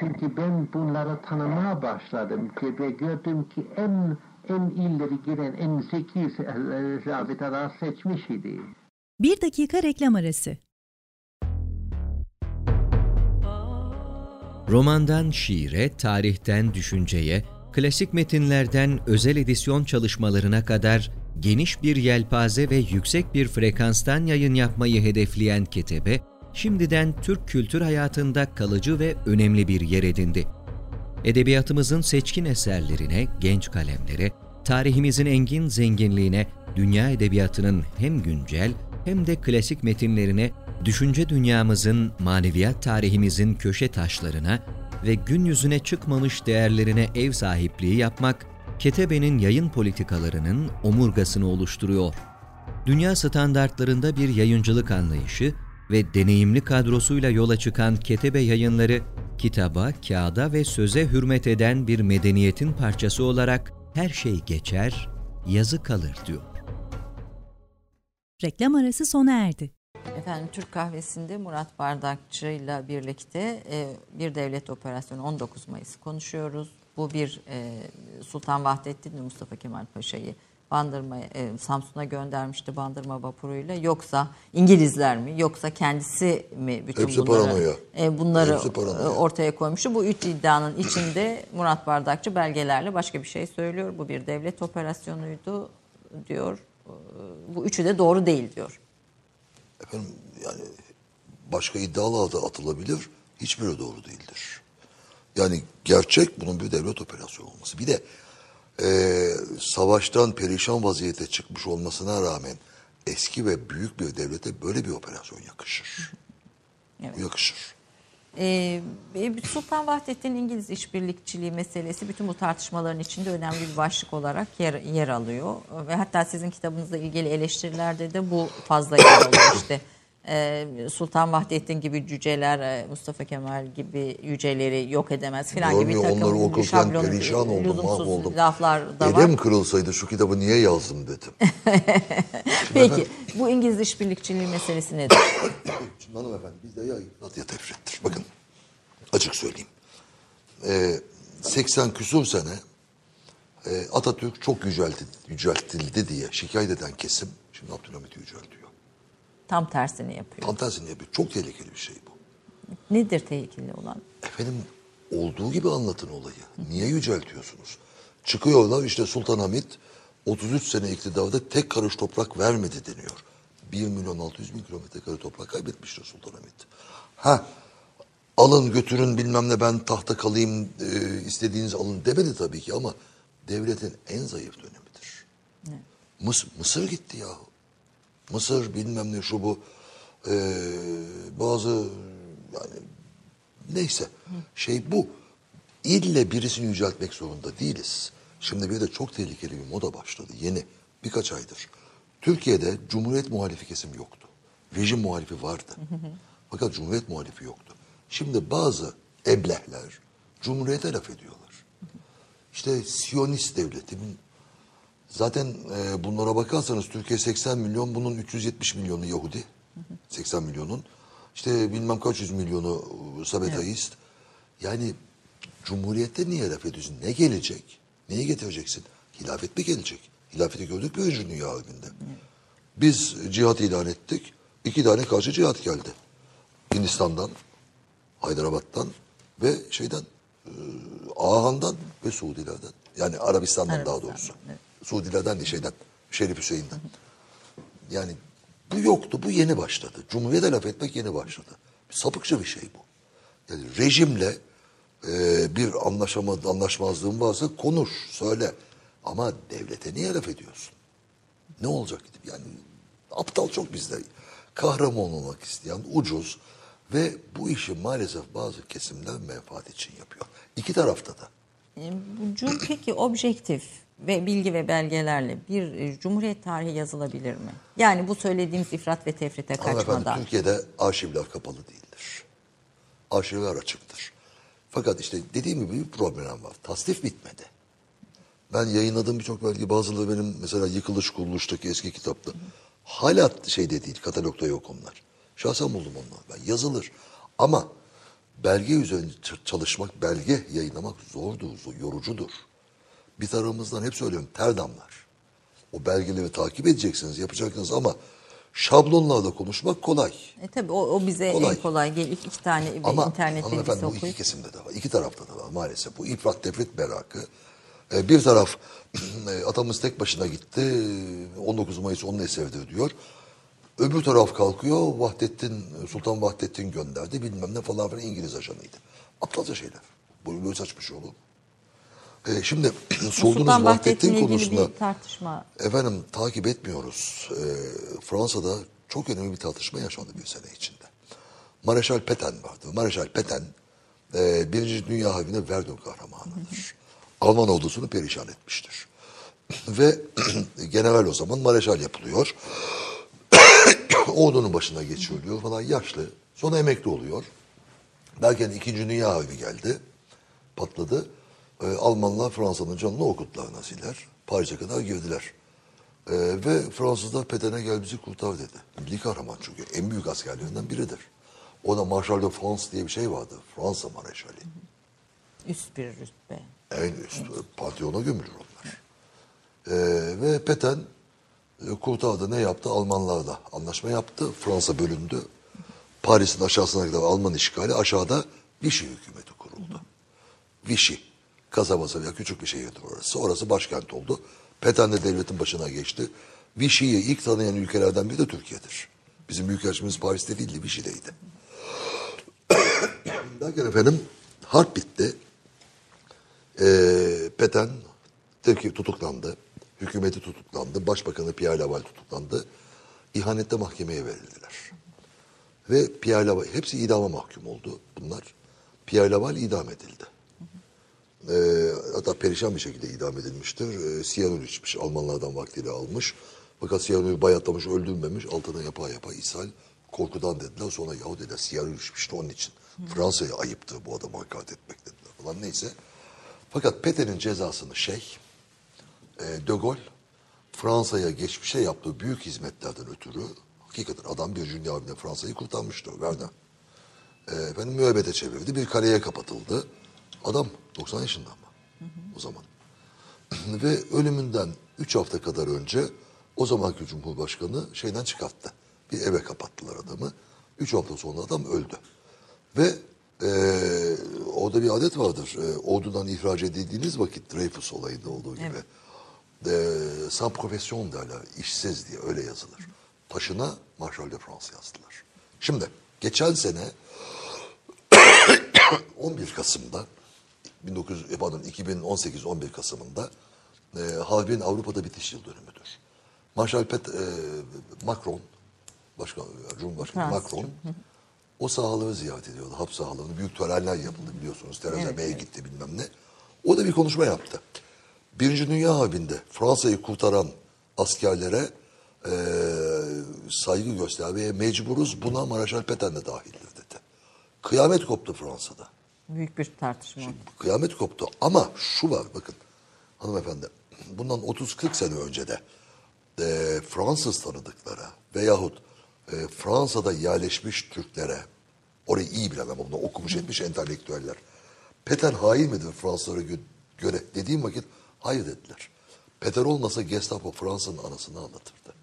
çünkü ben bunları tanımaya başladım ki ve gördüm ki en en ileri giden en zeki [laughs] zabitalar seçmiş idi. Bir dakika reklam arası. Romandan şiire, tarihten düşünceye, klasik metinlerden özel edisyon çalışmalarına kadar geniş bir yelpaze ve yüksek bir frekanstan yayın yapmayı hedefleyen Ketebe, şimdiden Türk kültür hayatında kalıcı ve önemli bir yer edindi. Edebiyatımızın seçkin eserlerine, genç kalemlere, tarihimizin engin zenginliğine, dünya edebiyatının hem güncel hem de klasik metinlerine, düşünce dünyamızın, maneviyat tarihimizin köşe taşlarına ve gün yüzüne çıkmamış değerlerine ev sahipliği yapmak, Ketebe'nin yayın politikalarının omurgasını oluşturuyor. Dünya standartlarında bir yayıncılık anlayışı ve deneyimli kadrosuyla yola çıkan Ketebe yayınları, kitaba, kağıda ve söze hürmet eden bir medeniyetin parçası olarak her şey geçer, yazı kalır diyor. Reklam arası sona erdi. Efendim Türk kahvesinde Murat Bardakçı ile birlikte e, bir devlet operasyonu 19 Mayıs konuşuyoruz. Bu bir e, Sultan Vahdettin Mustafa Kemal Paşa'yı Bandırma e, Samsun'a göndermişti Bandırma vapuruyla yoksa İngilizler mi yoksa kendisi mi bütün Hepsi bunları paranoya. e, bunları Hepsi paranoya. e, ortaya koymuştu. Bu üç iddianın içinde Murat Bardakçı belgelerle başka bir şey söylüyor. Bu bir devlet operasyonuydu diyor. E, Bu üçü de doğru değil diyor. Efendim yani başka iddialar da atılabilir. Hiçbiri doğru değildir. Yani gerçek bunun bir devlet operasyonu olması. Bir de eee, savaştan perişan vaziyete çıkmış olmasına rağmen eski ve büyük bir devlete böyle bir operasyon yakışır. Bu yakışır. Ee, e, Sultan Vahdettin İngiliz işbirlikçiliği meselesi bütün bu tartışmaların içinde önemli bir başlık olarak yer, yer alıyor. Ve hatta sizin kitabınızla ilgili eleştirilerde de bu fazla yer alıyor işte. Sultan Vahdettin gibi cüceler, Mustafa Kemal gibi yüceleri yok edemez filan gibi bir takım onları okurken şablon, perişan oldum, mahvoldum. laflar da var. Elim kırılsaydı şu kitabı niye yazdım dedim. [laughs] Peki bu İngiliz işbirlikçiliği meselesi nedir? [coughs] Şimdi hanımefendi bizde ya ifrat ya tefrittir. Bakın açık söyleyeyim. Ee, 80 küsur sene e, Atatürk çok yüceltildi, yüceltildi diye şikayet eden kesim şimdi Abdülhamit'i yüceltiyor. Tam tersini yapıyor. Tam tersini yapıyor. Çok tehlikeli bir şey bu. Nedir tehlikeli olan? Efendim olduğu gibi anlatın olayı. Niye yüceltiyorsunuz? Çıkıyorlar işte Sultanahmet 33 sene iktidarda tek karış toprak vermedi deniyor. 1 milyon 600 bin kilometre kare toprak kaybetmiştir Sultanahmet. Ha alın götürün bilmem ne ben tahta kalayım e, istediğiniz alın demedi tabii ki ama devletin en zayıf dönemidir. Mıs- Mısır gitti yahu. Mısır bilmem ne şu bu e, bazı yani neyse şey bu. İlle birisini yüceltmek zorunda değiliz. Şimdi bir de çok tehlikeli bir moda başladı yeni birkaç aydır. Türkiye'de Cumhuriyet muhalifi kesim yoktu. Rejim muhalifi vardı. Fakat Cumhuriyet muhalifi yoktu. Şimdi bazı eblehler Cumhuriyete laf ediyorlar. İşte Siyonist devletimin Zaten e, bunlara bakarsanız Türkiye 80 milyon, bunun 370 milyonu Yahudi. 80 milyonun. İşte bilmem kaç yüz milyonu e, Sabetaist. Yani Cumhuriyette niye laf ediyorsun? Ne gelecek? Neyi getireceksin? Hilafet mi gelecek? Hilafeti gördük mü Birinci Dünya Harbi'nde? Biz cihat ilan ettik. İki tane karşı cihat geldi. Hindistan'dan, Haydarabad'dan ve şeyden, e, Ahan'dan ve Suudilerden. Yani Arabistan'dan daha Arabistan, doğrusu. evet. Suudilerden değil şeyden, Şerif Hüseyin'den. Yani bu yoktu, bu yeni başladı. Cumhuriyete laf etmek yeni başladı. Sapıkça bir şey bu. Yani rejimle e, bir anlaşama, anlaşmazlığın varsa konuş, söyle. Ama devlete niye laf ediyorsun? Ne olacak yani aptal çok bizde. Kahraman olmak isteyen ucuz ve bu işi maalesef bazı kesimler menfaat için yapıyor. İki tarafta da. E, bu Peki objektif ve bilgi ve belgelerle bir e, cumhuriyet tarihi yazılabilir mi? Yani bu söylediğimiz ifrat ve tefrite kaçmadan. Türkiye'de arşivler kapalı değildir. Arşivler açıktır. Fakat işte dediğim gibi bir problem var. Tasnif bitmedi. Ben yayınladığım birçok belge bazıları benim mesela Yıkılış Kuruluş'taki eski kitapta. Hala şeyde değil, katalogda yok onlar. Şahsen buldum onları ben. Yazılır. Ama belge üzerine çalışmak, belge yayınlamak zordur, zor- yorucudur. Bir tarafımızdan hep söylüyorum ter damlar. O belgeleri takip edeceksiniz, yapacaksınız ama şablonlarla konuşmak kolay. E tabii o, o bize Kolay. en kolay gel iki, iki tane Ama internet hanımefendi bilgisi bu iki okuyup kesimde de var. İki tarafta da var maalesef. Bu ifrat tefrit merakı. Ee, bir taraf [clears throat] e, atamız tek başına gitti. e, 19 Mayıs onun eseridir diyor. Öbür taraf kalkıyor. Vahdettin, Sultan Vahdettin gönderdi. Bilmem ne falan filan İngiliz ajanıydı. Aptalca şeyler. Bu böyle saçma şey olur. Ee, şimdi [clears throat] sorduğunuz Vahdettin konusunda tartışma. Efendim takip etmiyoruz. Ee, Fransa'da çok önemli bir tartışma yaşandı bir sene içinde. Mareşal Petain vardı. Mareşal Petain e, Birinci Dünya Harbi'nde Verdun kahramanıdır. Alman ordusunu perişan etmiştir. [clears throat] Ve [clears throat] general o zaman mareşal yapılıyor. Ordunun başına geçiyor falan yaşlı. Sonra emekli oluyor. Derken İkinci Dünya Harbi geldi. Patladı. Ee, Almanlar Fransa'nın canını okuttular Naziler. Paris'e kadar girdiler. Ee, ve Fransızlar Peten'e gel bizi kurtar dedi. Milli kahraman çünkü. En büyük askerlerinden biridir. O da Marshal de France diye bir şey vardı. Fransa Mareşali. Üst bir rütbe. En üst Pantheon'a gömülür onlar. Ee, ve Peten e, kurtardı. Ne yaptı? Almanlarla anlaşma yaptı. Fransa bölündü. Paris'in aşağısına kadar Alman işgali. Aşağıda Vichy hükümeti kuruldu. Vichy. Kasabası veya küçük bir şehirdir orası. Orası başkent oldu. Peten de devletin başına geçti. Vichy'yi ilk tanıyan ülkelerden biri de Türkiye'dir. Bizim büyükelçimiz Paris'te değildi, Vichy'deydi. [coughs] Derken efendim harp bitti. Ee, Peten Türkiye tutuklandı. Hükümeti tutuklandı. Başbakanı Pierre Laval tutuklandı. İhanette mahkemeye verildiler. Ve Pierre Laval, hepsi idama mahkum oldu bunlar. Pierre Laval idam edildi. Ee, hatta perişan bir şekilde idam edilmiştir. Ee, siyanür içmiş, Almanlardan vaktiyle almış. Fakat siyanürü bayatlamış, öldürmemiş. Altına yapa yapa ishal. Korkudan dediler. Sonra yahu dediler siyanür içmişti onun için. Fransa'ya ayıptı bu adamı hakaret etmek dediler falan neyse. Fakat Peten'in cezasını şey, e, De Gaulle Fransa'ya geçmişe yaptığı büyük hizmetlerden ötürü hakikaten adam bir dünya harbiinde Fransa'yı kurtarmıştı. Verdun. E, efendim müebbete çevirdi. Bir kaleye kapatıldı. Adam 90 yaşında ama o zaman. [clears throat] Ve ölümünden 3 hafta kadar önce o zamanki Cumhurbaşkanı şeyden çıkarttı. Bir eve kapattılar adamı. 3 hafta sonra adam öldü. Ve e, orada bir adet vardır. E, ordudan ihraç edildiğiniz vakit Dreyfus olayında olduğu gibi. E, sans profession derler. işsiz diye öyle yazılır. Taşına Marshal de France yazdılar. Şimdi geçen sene [clears throat] 11 Kasım'da 1900 e, pardon 2018 11 Kasım'ında e, Harbin Avrupa'da bitiş yıl dönümüdür. Marshal Pet, e, Macron Başkan, Cumhurbaşkanı Fransız Macron o sahaları ziyaret ediyordu. Hap sahalarını. Büyük törenler yapıldı biliyorsunuz. Theresa Evet, May evet. gitti bilmem ne. O da bir konuşma yaptı. Birinci Dünya Harbi'nde Fransa'yı kurtaran askerlere e, saygı göstermeye mecburuz. Buna Maraşal Petain de dahildir dedi. Kıyamet koptu Fransa'da. Büyük bir tartışma. oldu. Kıyamet koptu. Ama şu var bakın hanımefendi. Bundan 30-40 sene önce de e, Fransız tanıdıklara veyahut e, Fransa'da yerleşmiş Türklere orayı iyi bilen ama bunu okumuş etmiş entelektüeller. Peter hain midir Fransızlara gö- göre dediğim vakit hayır dediler. Peter olmasa Gestapo Fransa'nın anasını anlatırdı.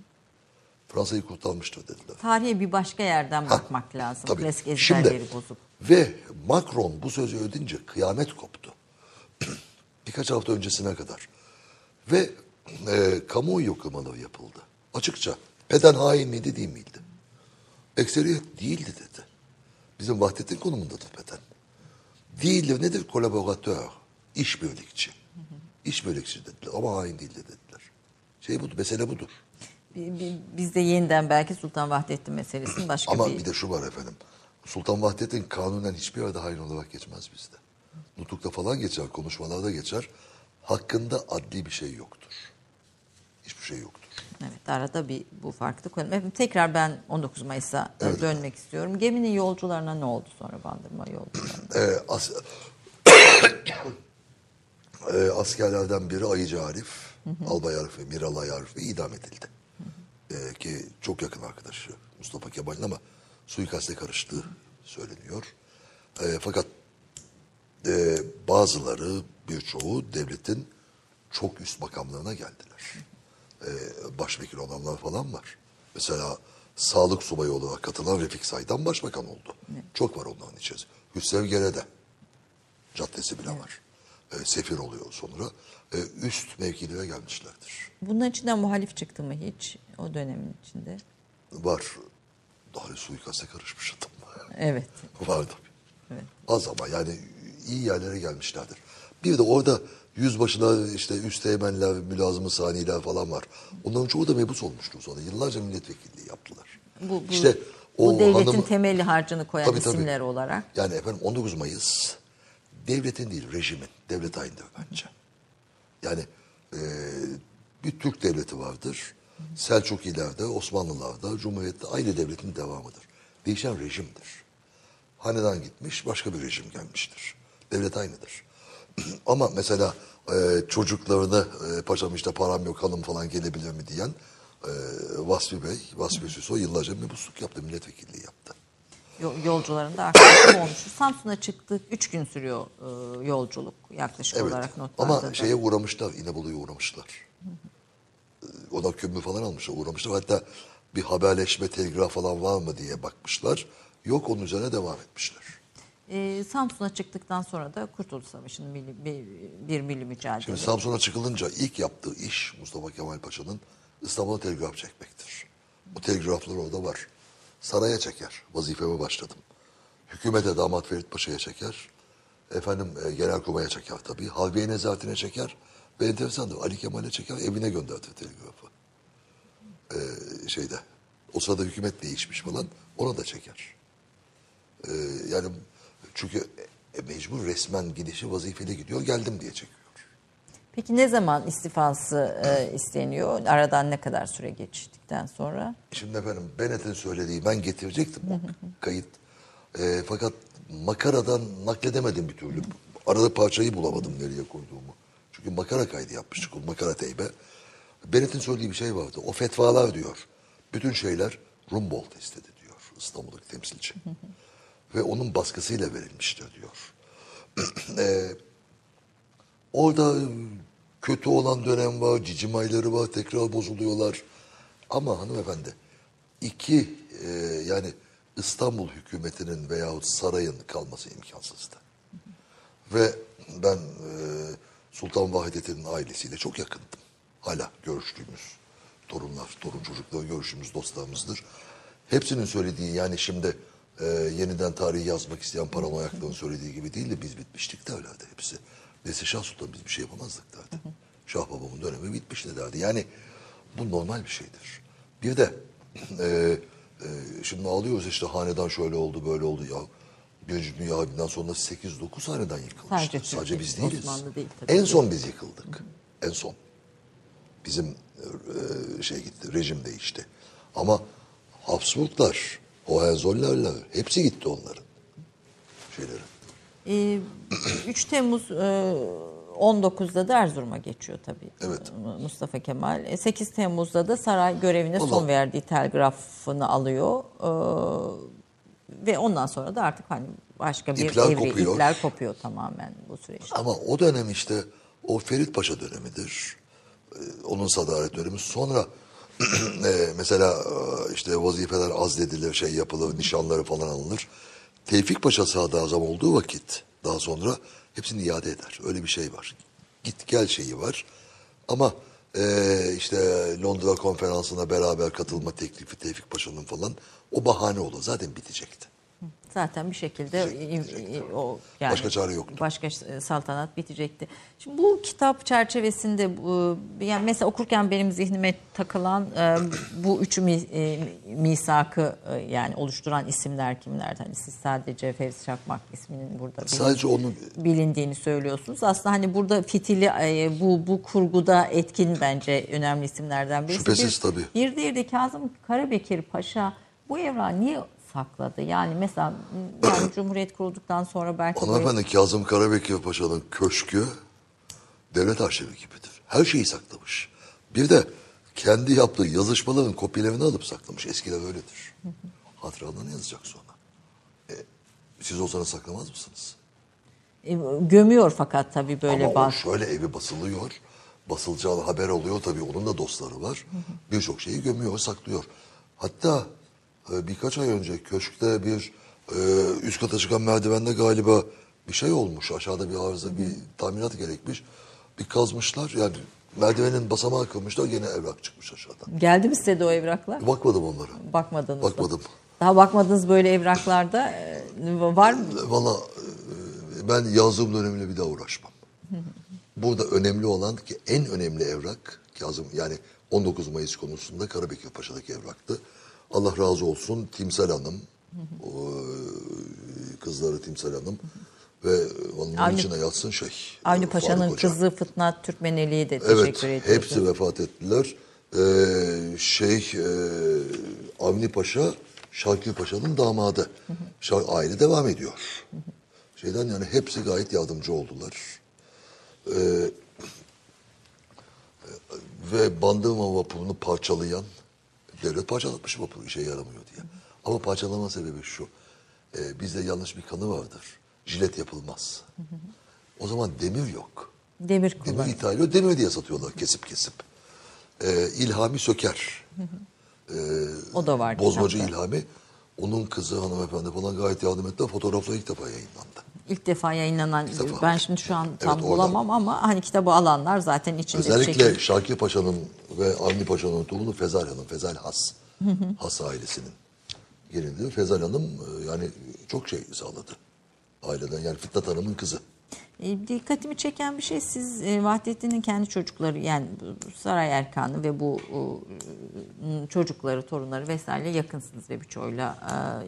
Fransa'yı kurtarmıştır dediler. Tarihe bir başka yerden bakmak lazım. Tabii. Klasik Şimdi, ezberleri bozup. Ve Macron bu sözü ödünce kıyamet koptu. [clears throat] Birkaç hafta öncesine kadar. Ve e, kamuoyu yoklamaları yapıldı. Açıkça. Peden hain miydi değil miydi? Ekseriyet değildi dedi. Bizim Vahdettin konumundadır Peden. Değildir nedir? Kolaboratör. İşbirlikçi. İşbirlikçi dediler ama hain değildi dediler. Şey budur, mesele budur. Bi- bi- Biz de yeniden belki Sultan Vahdettin meselesini başka Ama bir... bir de şu var efendim. Sultan Vahdettin kanunen hiçbir yerde hain olarak geçmez bizde. Nutukta falan geçer, konuşmalarda geçer. Hakkında adli bir şey yoktur. Hiçbir şey yoktur. Evet arada bir bu farklı konu. Efendim, tekrar ben 19 Mayıs'a Evet. dönmek istiyorum. Geminin yolcularına ne oldu sonra bandırma yolcularına? [clears throat] Ee, as- [coughs] Ee, askerlerden biri Ayıcı Arif, Albay Arif ve Miralay Arif ve idam edildi. Ee, ki çok yakın arkadaşı Mustafa Kemal'in ama suikaste karıştığı söyleniyor. Ee, fakat e, bazıları, birçoğu devletin çok üst makamlarına geldiler. Ee, başvekil olanlar falan var. Mesela sağlık subayı olarak katılan Refik Say'dan başbakan oldu. Çok var onların içerisinde. Hüsrev Gere'de caddesi bile var. Ee, sefir oluyor sonra. Ee, üst mevkilere gelmişlerdir. Bunların içinden muhalif çıktı mı hiç o dönemin içinde? Var. Daha suikaste karışmış adam. Evet. Var tabii. Evet. Az ama yani iyi yerlere gelmişlerdir. Bir de orada yüzbaşına işte üsteğmenler, mülazımı saniler falan var. Onların çoğu da mebus olmuştu sonra. Yıllarca milletvekilliği yaptılar. Bu, bu, İşte bu o devletin hanım- temeli harcını koyan Tabii, tabii. isimler olarak. Yani efendim 19 Mayıs devletin değil rejimin, devlet haindir bence. Yani e, bir Türk devleti vardır. Selçukilerde, Osmanlılarda, Cumhuriyet'te aynı devletin devamıdır. Değişen rejimdir. Hanedan gitmiş, başka bir rejim gelmiştir. Devlet aynıdır. [clears throat] Ama mesela e, çocuklarına e, paşam işte param yok hanım falan gelebilir mi diyen e, Vasfi Bey, Vasfi Süso yıllarca mebusluk yaptı, milletvekilliği yaptı. Yo- Yolcuların da arkadaşı olmuş. Samsun'a çıktık. Üç gün sürüyor e, yolculuk yaklaşık Evet. olarak notlarda. Ama da. şeye uğramışlar, İnebolu'ya uğramışlar. Ee, Ona kömür falan almışlar, uğramışlar. Hatta bir haberleşme, telgraf falan var mı diye bakmışlar. Yok, onun üzerine devam etmişler. E, Samsun'a çıktıktan sonra da Kurtuluş Savaşı'nın milli, bir, bir milli mücadele. Şimdi Samsun'a çıkılınca ilk yaptığı iş Mustafa Kemal Paşa'nın İstanbul'a telgraf çekmektir. Bu telgraflar orada var. Saraya çeker. Vazifeme başladım. Hükümete damat Ferit Paşa'ya çeker. Efendim e, Genelkurmay'a çeker tabii. Harbiye nezaretine çeker. Ve enteresandır. Ali Kemal'e çeker. Evine gönderdi telgrafı. Ee, şeyde. O sırada hükümet değişmiş falan. Ona da çeker. Ee, yani çünkü e, mecbur resmen gidişi vazifeli gidiyor. Geldim diye çekiyor. Peki ne zaman istifası e, isteniyor? Aradan ne kadar süre geçtikten sonra? Şimdi efendim Bennett'in söylediği ben getirecektim [laughs] kayıt. Ee, fakat makaradan nakledemedim bir türlü. Arada parçayı bulamadım nereye koyduğumu. Çünkü makara kaydı yapmıştık o makara teybe. Bennett'in söylediği bir şey vardı. O fetvalar diyor. Bütün şeyler Rumboldt istedi diyor. İstanbul'daki temsilci. [laughs] Ve onun baskısıyla verilmiştir diyor. [clears throat] Ee, Orada kötü olan dönem var, cicim ayları var, tekrar bozuluyorlar. Ama hanımefendi, iki e, yani İstanbul hükümetinin veyahut sarayın kalması imkansızdı. Ve ben e, Sultan Vahidettin'in ailesiyle çok yakındım. Hala görüştüğümüz torunlar, torun çocukları görüştüğümüz dostlarımızdır. Hepsinin söylediği yani şimdi e, yeniden tarihi yazmak isteyen paranoyakların söylediği gibi değil de biz bitmiştik derlerdi hepsi. Neyse Şah Sultan biz bir şey yapamazdık derdi. Şah babamın dönemi bitmişti derdi. Yani bu normal bir şeydir. Bir de [clears throat] e, e, şimdi ağlıyoruz işte hanedan şöyle oldu böyle oldu ya. Birinci Dünya Harbi'nden sonra 8-9 hanedan yıkılmıştı. Sadece Sadece, biz değiliz. Osmanlı değil tabii. en son biz yıkıldık. En son. Bizim e, şey gitti, rejim değişti. Ama Habsburglar, Hohenzollerler hepsi gitti onların şeyleri. [clears throat] E, 3 Temmuz e, 19'da da Erzurum'a geçiyor tabii. Evet. Mustafa Kemal. E, 8 Temmuz'da da saray görevine son Allah. verdiği telgrafını alıyor. E, ve ondan sonra da artık hani başka bir İpler evre, kopuyor. ipler kopuyor tamamen bu süreçte. Ama o dönem işte o Ferit Paşa dönemidir. Ee, Onun sadaret dönemi. Sonra [clears throat] e, mesela e, işte vazifeler azledilir, şey yapılır, nişanları falan alınır. Tevfik Paşa sadrazam olduğu vakit daha sonra hepsini iade eder. Öyle bir şey var. Git gel şeyi var. Ama e, işte Londra konferansına beraber katılma teklifi Tevfik Paşa'nın falan o bahane olur. Zaten bitecekti. Zaten bir şekilde Bitecekti, i- i- o yani Başka çare yoktu. Başka e, saltanat bitecekti. Şimdi bu kitap çerçevesinde bu yani mesela okurken benim zihnime takılan e, bu üçü mi, e, misakı e, yani oluşturan isimler kimler? Hani siz sadece Fevzi Çakmak isminin burada bilin- Sadece onun bilindiğini söylüyorsunuz. Aslında hani burada fitili e, bu bu kurguda etkin bence önemli isimlerden birisi. Şüphesiz bir, tabii. Bir diğeri de Kazım Karabekir Paşa bu evrağı niye sakladı? Yani mesela yani [clears throat] Cumhuriyet kurulduktan sonra belki böyle- Hanımefendi Kazım Karabekir Paşa'nın köşkü devlet arşivi gibidir. Her şeyi saklamış. Bir de kendi yaptığı yazışmaların kopyalarını alıp saklamış. Eskiler öyledir. [laughs] Hatıralarını yazacak sonra. E, siz olsanız saklamaz mısınız? e, gömüyor fakat tabii böyle Ama o baz. şöyle evi basılıyor. Basılacağı haber oluyor tabii onun da dostları var. Birçok şeyi gömüyor, saklıyor. Hatta e, birkaç ay önce köşkte bir e, üst kata çıkan merdivende galiba bir şey olmuş. Aşağıda bir arıza, bir tamirat gerekmiş. Bir kazmışlar yani merdivenin basamağı kırmışlar gene evrak çıkmış aşağıdan. Geldi mi size de o evraklar? Bakmadım onlara. Bakmadınız da. Bakmadım. Daha bakmadınız böyle evraklarda e, var mı? Valla e, ben yazdığım dönemle bir daha uğraşmam. Burada önemli olan ki en önemli evrak Kazım yani 19 Mayıs konusunda Karabekir Paşa'daki evraktı. Allah razı olsun Timsel Hanım, e, kızları Timsel Hanım Ve onun Avni- içine yatsın şey. Avni Paşa'nın kızı Fıtnat Türkmeneli'yi de Evet, teşekkür ediyoruz. hepsi vefat ettiler. Ee, şey, e, Avni Paşa, Şakir Paşa'nın damadı. Şa- aile devam ediyor. Şeyden yani hepsi gayet yardımcı oldular. Ee, ve Bandırma vapurunu parçalayan, devlet parçalatmış vapuru işe yaramıyor diye. Ama parçalama sebebi şu, e, bizde yanlış bir kanı vardır. Jilet yapılmaz. O zaman demir yok. Demir Demir kullanıyor. ithal ediyor, demir diye satıyorlar kesip kesip. Ee, İlhami Söker, O da var Bozmacı kitapta. İlhami. Onun kızı hanımefendi falan gayet yardım ettiler. Fotoğrafları ilk defa yayınlandı. İlk defa yayınlanan, defa. ben şimdi şu an tam Evet, bulamam ama hani kitabı alanlar zaten içinde Özellikle şekilde. Şakir Paşa'nın ve Avni Paşa'nın torunu Fezal Hanım, Fezal Has. Has ailesinin gelindi. Fezal Hanım e, yani çok şey sağladı. Aileden yani Fitnat Hanım'ın kızı. E, dikkatimi çeken bir şey siz e, Vahdettin'in kendi çocukları yani Saray Erkan'ı ve bu e, çocukları, torunları vesaire yakınsınız ve birçoğuyla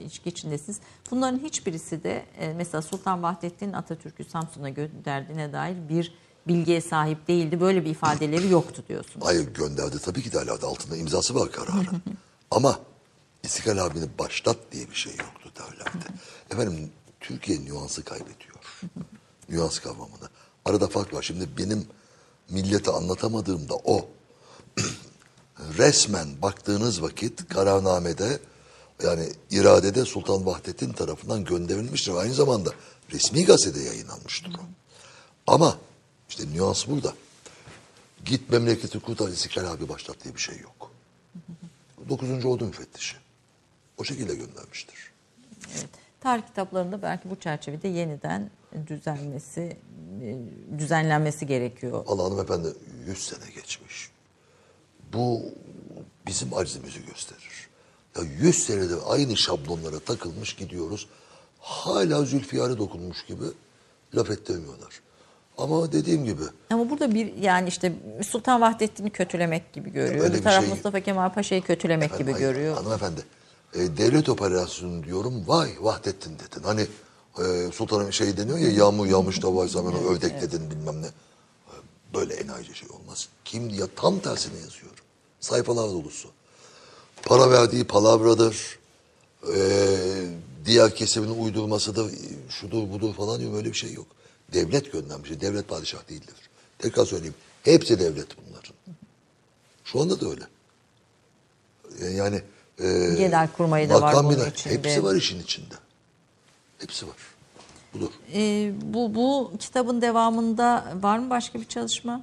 ilişki içindesiniz. Bunların hiçbirisi de mesela Sultan Vahdettin Atatürk'ü Samsun'a gönderdiğine dair bir bilgiye sahip değildi. Böyle bir ifadeleri yoktu diyorsunuz. Hayır gönderdi tabii ki de hala altında imzası var kararın. [laughs] Ama İstiklal abini başlat diye bir şey yoktu derlerdi. [laughs] Efendim Türkiye nüansı kaybediyor. [laughs] Nüans kavramını. Arada fark var. Şimdi benim millete anlatamadığım da o. [clears throat] Resmen baktığınız vakit kararnamede yani iradede Sultan Vahdettin tarafından gönderilmiştir. Aynı zamanda resmi gazetede yayınlanmıştır o. Ama işte nüans burada. Git memleketi kurtar İstiklal abi başlat diye bir şey yok. 9. Ordu müfettişi. O şekilde göndermiştir. Evet. Tarih kitaplarında belki bu çerçevede yeniden düzenmesi, e, düzenlenmesi gerekiyor. Allah hanımefendi 100 sene geçmiş. Bu bizim acizimizi gösterir. Ya 100 senedir aynı şablonlara takılmış gidiyoruz. Hala Zülfiyar'a dokunmuş gibi laf ettirmiyorlar. Ama dediğim gibi Ama burada bir yani işte Sultan Vahdettin'i kötülemek gibi görüyor. Öyle bir taraf şey- Mustafa Kemal Paşa'yı kötülemek Efendim, gibi hayır, görüyor. Hanımefendi, e, devlet operasyonu diyorum, vay Vahdettin dedin. Hani e, sultanın şey deniyor ya, yağmur yağmış da vay zaman ördek dedin bilmem ne. Böyle enayice şey olmaz. Kim ya tam tersine yazıyor. Sayfalar dolusu. Para verdiği palavradır. E, diğer kesimin uydurmasıdır. Şudur budur falan diyor. Böyle bir şey yok. Devlet göndermiş. Devlet padişah değildir. Tekrar söyleyeyim. Hepsi devlet bunların. Şu anda da öyle. E, Yani e, Genel kurmayı da var bunun içinde. Hepsi var işin içinde. Hepsi var. Budur. Ee, bu, bu kitabın devamında var mı başka bir çalışma?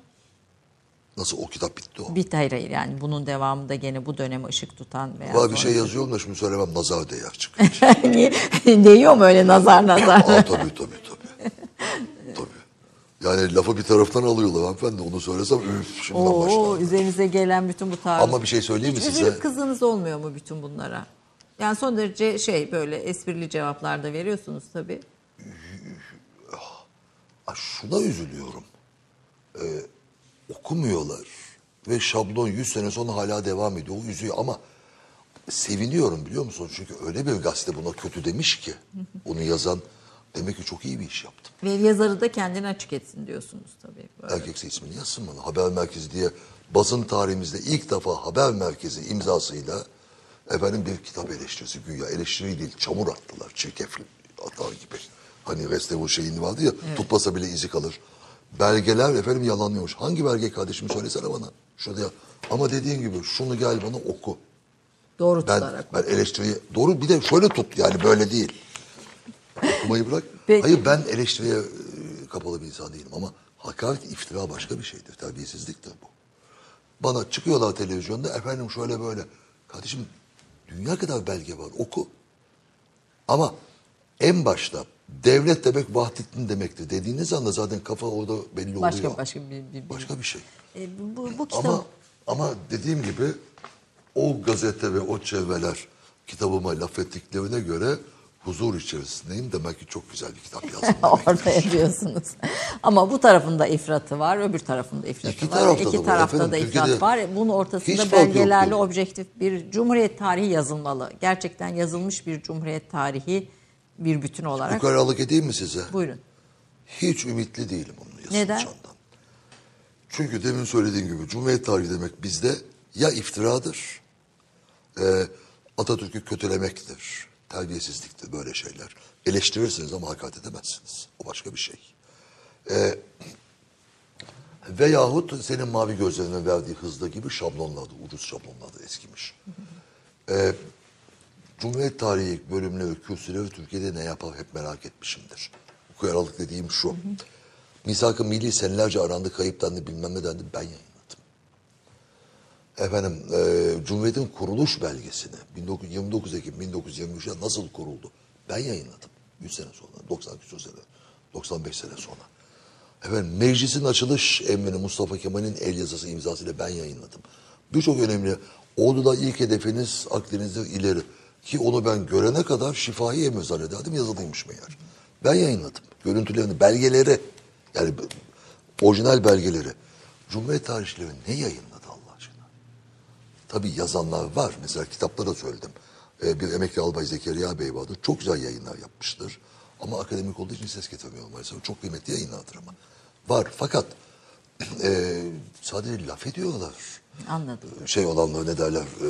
Nasıl o kitap bitti o. Bir hayır hayır yani bunun devamında gene bu döneme ışık tutan veya Var bir şey yazıyorum da şimdi söylemem nazar değer çıkıyor. [laughs] [laughs] Değiyor mu öyle nazar nazar? Aa tabii tabii tabii. [laughs] tabii. Yani lafı bir taraftan alıyorlar hanımefendi onu söylesem üf şimdiden Oo, başlar. üzerinize gelen bütün bu tarz. Ama bir şey söyleyeyim mi Hiç size? üzülüp kızınız olmuyor mu bütün bunlara? Yani son derece şey böyle esprili cevaplar da veriyorsunuz tabii. Aa, şuna üzülüyorum. Ee, okumuyorlar ve şablon 100 sene sonra hala devam ediyor. O üzüyor ama seviniyorum biliyor musun? Çünkü öyle bir gazete buna kötü demiş ki onu yazan demek ki çok iyi bir iş yaptım. Ve yazarı da kendini açık etsin diyorsunuz tabii. Böyle. Erkekse ismini yazsın bana. Haber Merkezi diye basın tarihimizde ilk defa Haber Merkezi imzasıyla efendim bir kitap eleştirisi güya. Eleştiri değil, çamur attılar. Çirkef atar gibi. Hani Restevo şeyini vardı ya, tutmasa bile izi kalır. Belgeler efendim yalanlıyormuş. Hangi belge kardeşim söylesene bana. Şurada ya. Ama dediğin gibi şunu gel bana oku. Doğru Ben, tutarak. ben eleştiriye doğru bir de şöyle tut yani böyle değil. Okumayı bırak. Peki. Hayır ben eleştiriye e, kapalı bir insan değilim ama hakaret iftira başka bir şeydir. Terbiyesizliktir bu. Bana çıkıyorlar televizyonda efendim şöyle böyle. Kardeşim dünya kadar belge var oku. Ama en başta devlet demek Vahdettin demektir dediğiniz anda zaten kafa orada belli oluyor. Başka başka bir, bir, Başka bir şey. E, bu, bu kitap Ama ama dediğim gibi o gazete ve o çevreler kitabıma laf ettiklerine göre huzur içerisindeyim. Demek ki çok güzel bir kitap [laughs] yazdım. demektir. orada yapıyorsunuz. Ama bu tarafında ifratı var, öbür tarafında ifratı İki var. tarafta İki da tarafta efendim. da Türkiye'de ifrat var. Bunun ortasında belgelerle objektif bir cumhuriyet tarihi yazılmalı. Gerçekten yazılmış bir cumhuriyet tarihi bir bütün olarak. Ukalalık edeyim mi size? Buyurun. Hiç ümitli değilim onun Neden? yazılacağından. Çünkü demin söylediğim gibi Cumhuriyet tarihi demek bizde ya iftiradır, e, Atatürk'ü kötülemektir, terbiyesizliktir böyle şeyler. Eleştirirsiniz ama hakaret edemezsiniz. O başka bir şey. E, veyahut senin mavi gözlerine verdiği hızda gibi şablonlardı, ucuz şablonlardı eskimiş. E, Cumhuriyet tarihi bölümleri, kürsüleri Türkiye'de ne yapar hep merak etmişimdir. Bu aralık dediğim şu. Misak-ı Milli senelerce arandı, kayıplandı, bilmem ne dendi, ben yayınladım. Efendim, e, Cumhuriyet'in kuruluş belgesini 1929 Ekim 1923'te nasıl kuruldu? Ben yayınladım. 100 sene sonra, 90 küsur sene, 95 sene sonra. Efendim, meclisin açılış emrini Mustafa Kemal'in el yazısı imzasıyla ben yayınladım. Birçok önemli, Ordu'da ilk hedefiniz Akdeniz'den ileri. Ki onu ben görene kadar şifai emir zannederdim, yazılıymış meğer. Ben yayınladım. Görüntülerini, belgeleri, yani orijinal belgeleri. Cumhuriyet tarihçileri ne yayınladı? Tabii yazanlar var. Mesela kitapta da söyledim. Ee, bir emekli albay Zekeriya Bey vardı. Çok güzel yayınlar yapmıştır. Ama akademik olduğu için ses getirmiyorum maalesef. Çok kıymetli yayınlardır ama. Var fakat [clears throat] e, sadece laf ediyorlar. Anladım. Şey olanlar ne derler, e,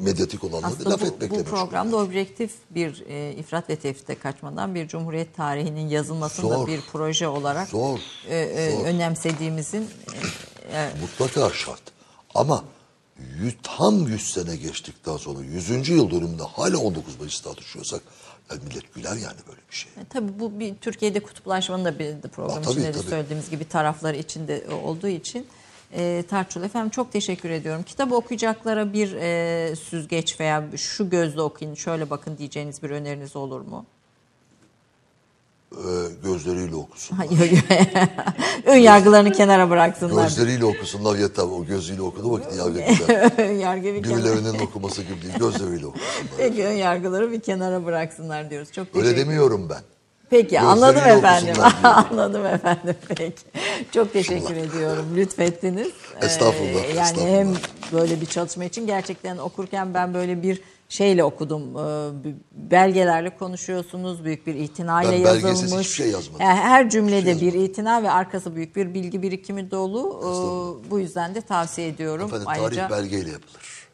medyatik olanlar Aslında laf bu, etmekle bu programda objektif bir e, ifrat ve tefrite kaçmadan bir Cumhuriyet tarihinin yazılmasını da Zor. bir proje olarak Zor, e, e, zor. önemsediğimizin Mutlaka şart. Ama yüz, tam 100 sene geçtikten sonra 100. yıl dönümünde hala 19 Mayıs tartışıyorsak yani millet güler yani böyle bir şey. E, Tabii bu bir Türkiye'de kutuplaşmanın da bir program Aa, tabii, içinde de tabii. söylediğimiz gibi tarafları içinde olduğu için e, tartışılıyor. Efendim çok teşekkür ediyorum. Kitabı okuyacaklara bir e, süzgeç veya şu gözle okuyun, şöyle bakın diyeceğiniz bir öneriniz olur mu? Ee, gözleriyle okusun. Hayır. [laughs] Ön yargılarını kenara bıraksınlar. Gözleriyle okusunlar yeter. O gözüyle okuduğu vakit kenara. Birilerinin okuması gibi değil. Gözleriyle okusunlar. Peki ön yargıları bir kenara bıraksınlar diyoruz. Çok teşekkür Öyle demiyorum ben. Peki Gözleriyle anladım efendim. okusunlar [laughs] anladım efendim. Peki. Çok teşekkür ediyorum. Lütfettiniz. Ee, Estağfurullah, yani estağfurullah. hem böyle bir çalışma için gerçekten okurken ben böyle bir şeyle okudum. Ee, belgelerle konuşuyorsunuz. Büyük bir itinayla Ben yazılmış. hiçbir şey yazmadım. Yani her cümlede Hiçbir şey bir itina ve arkası büyük bir bilgi birikimi dolu. Ee, bu yüzden de tavsiye ediyorum. Efendim Ayrıca tarih belgeyle yapılır.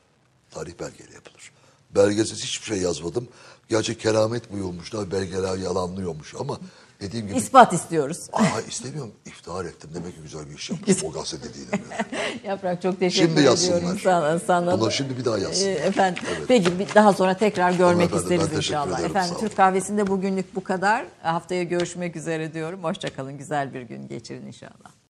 Tarih belgeyle yapılır. Belgesiz hiçbir şey yazmadım. Gerçi keramet buyurmuşlar, belgeler yalanlıyormuş ama dediğim gibi... ispat istiyoruz. Aa istemiyorum, iftihar ettim. Demek ki güzel bir iş yaptım. o gazete dediğine göre. [laughs] Yaprak çok teşekkür Şimdi ediyorum yazsınlar. sana. sana. Bunları şimdi bir daha yazsınlar. Ee, Efendim, Evet. peki bir- daha sonra tekrar görmek efendim, isteriz inşallah. ederim, Efendim. Türk kahvesinde bugünlük bu kadar. Haftaya görüşmek üzere diyorum. Hoşçakalın. Güzel bir gün geçirin inşallah.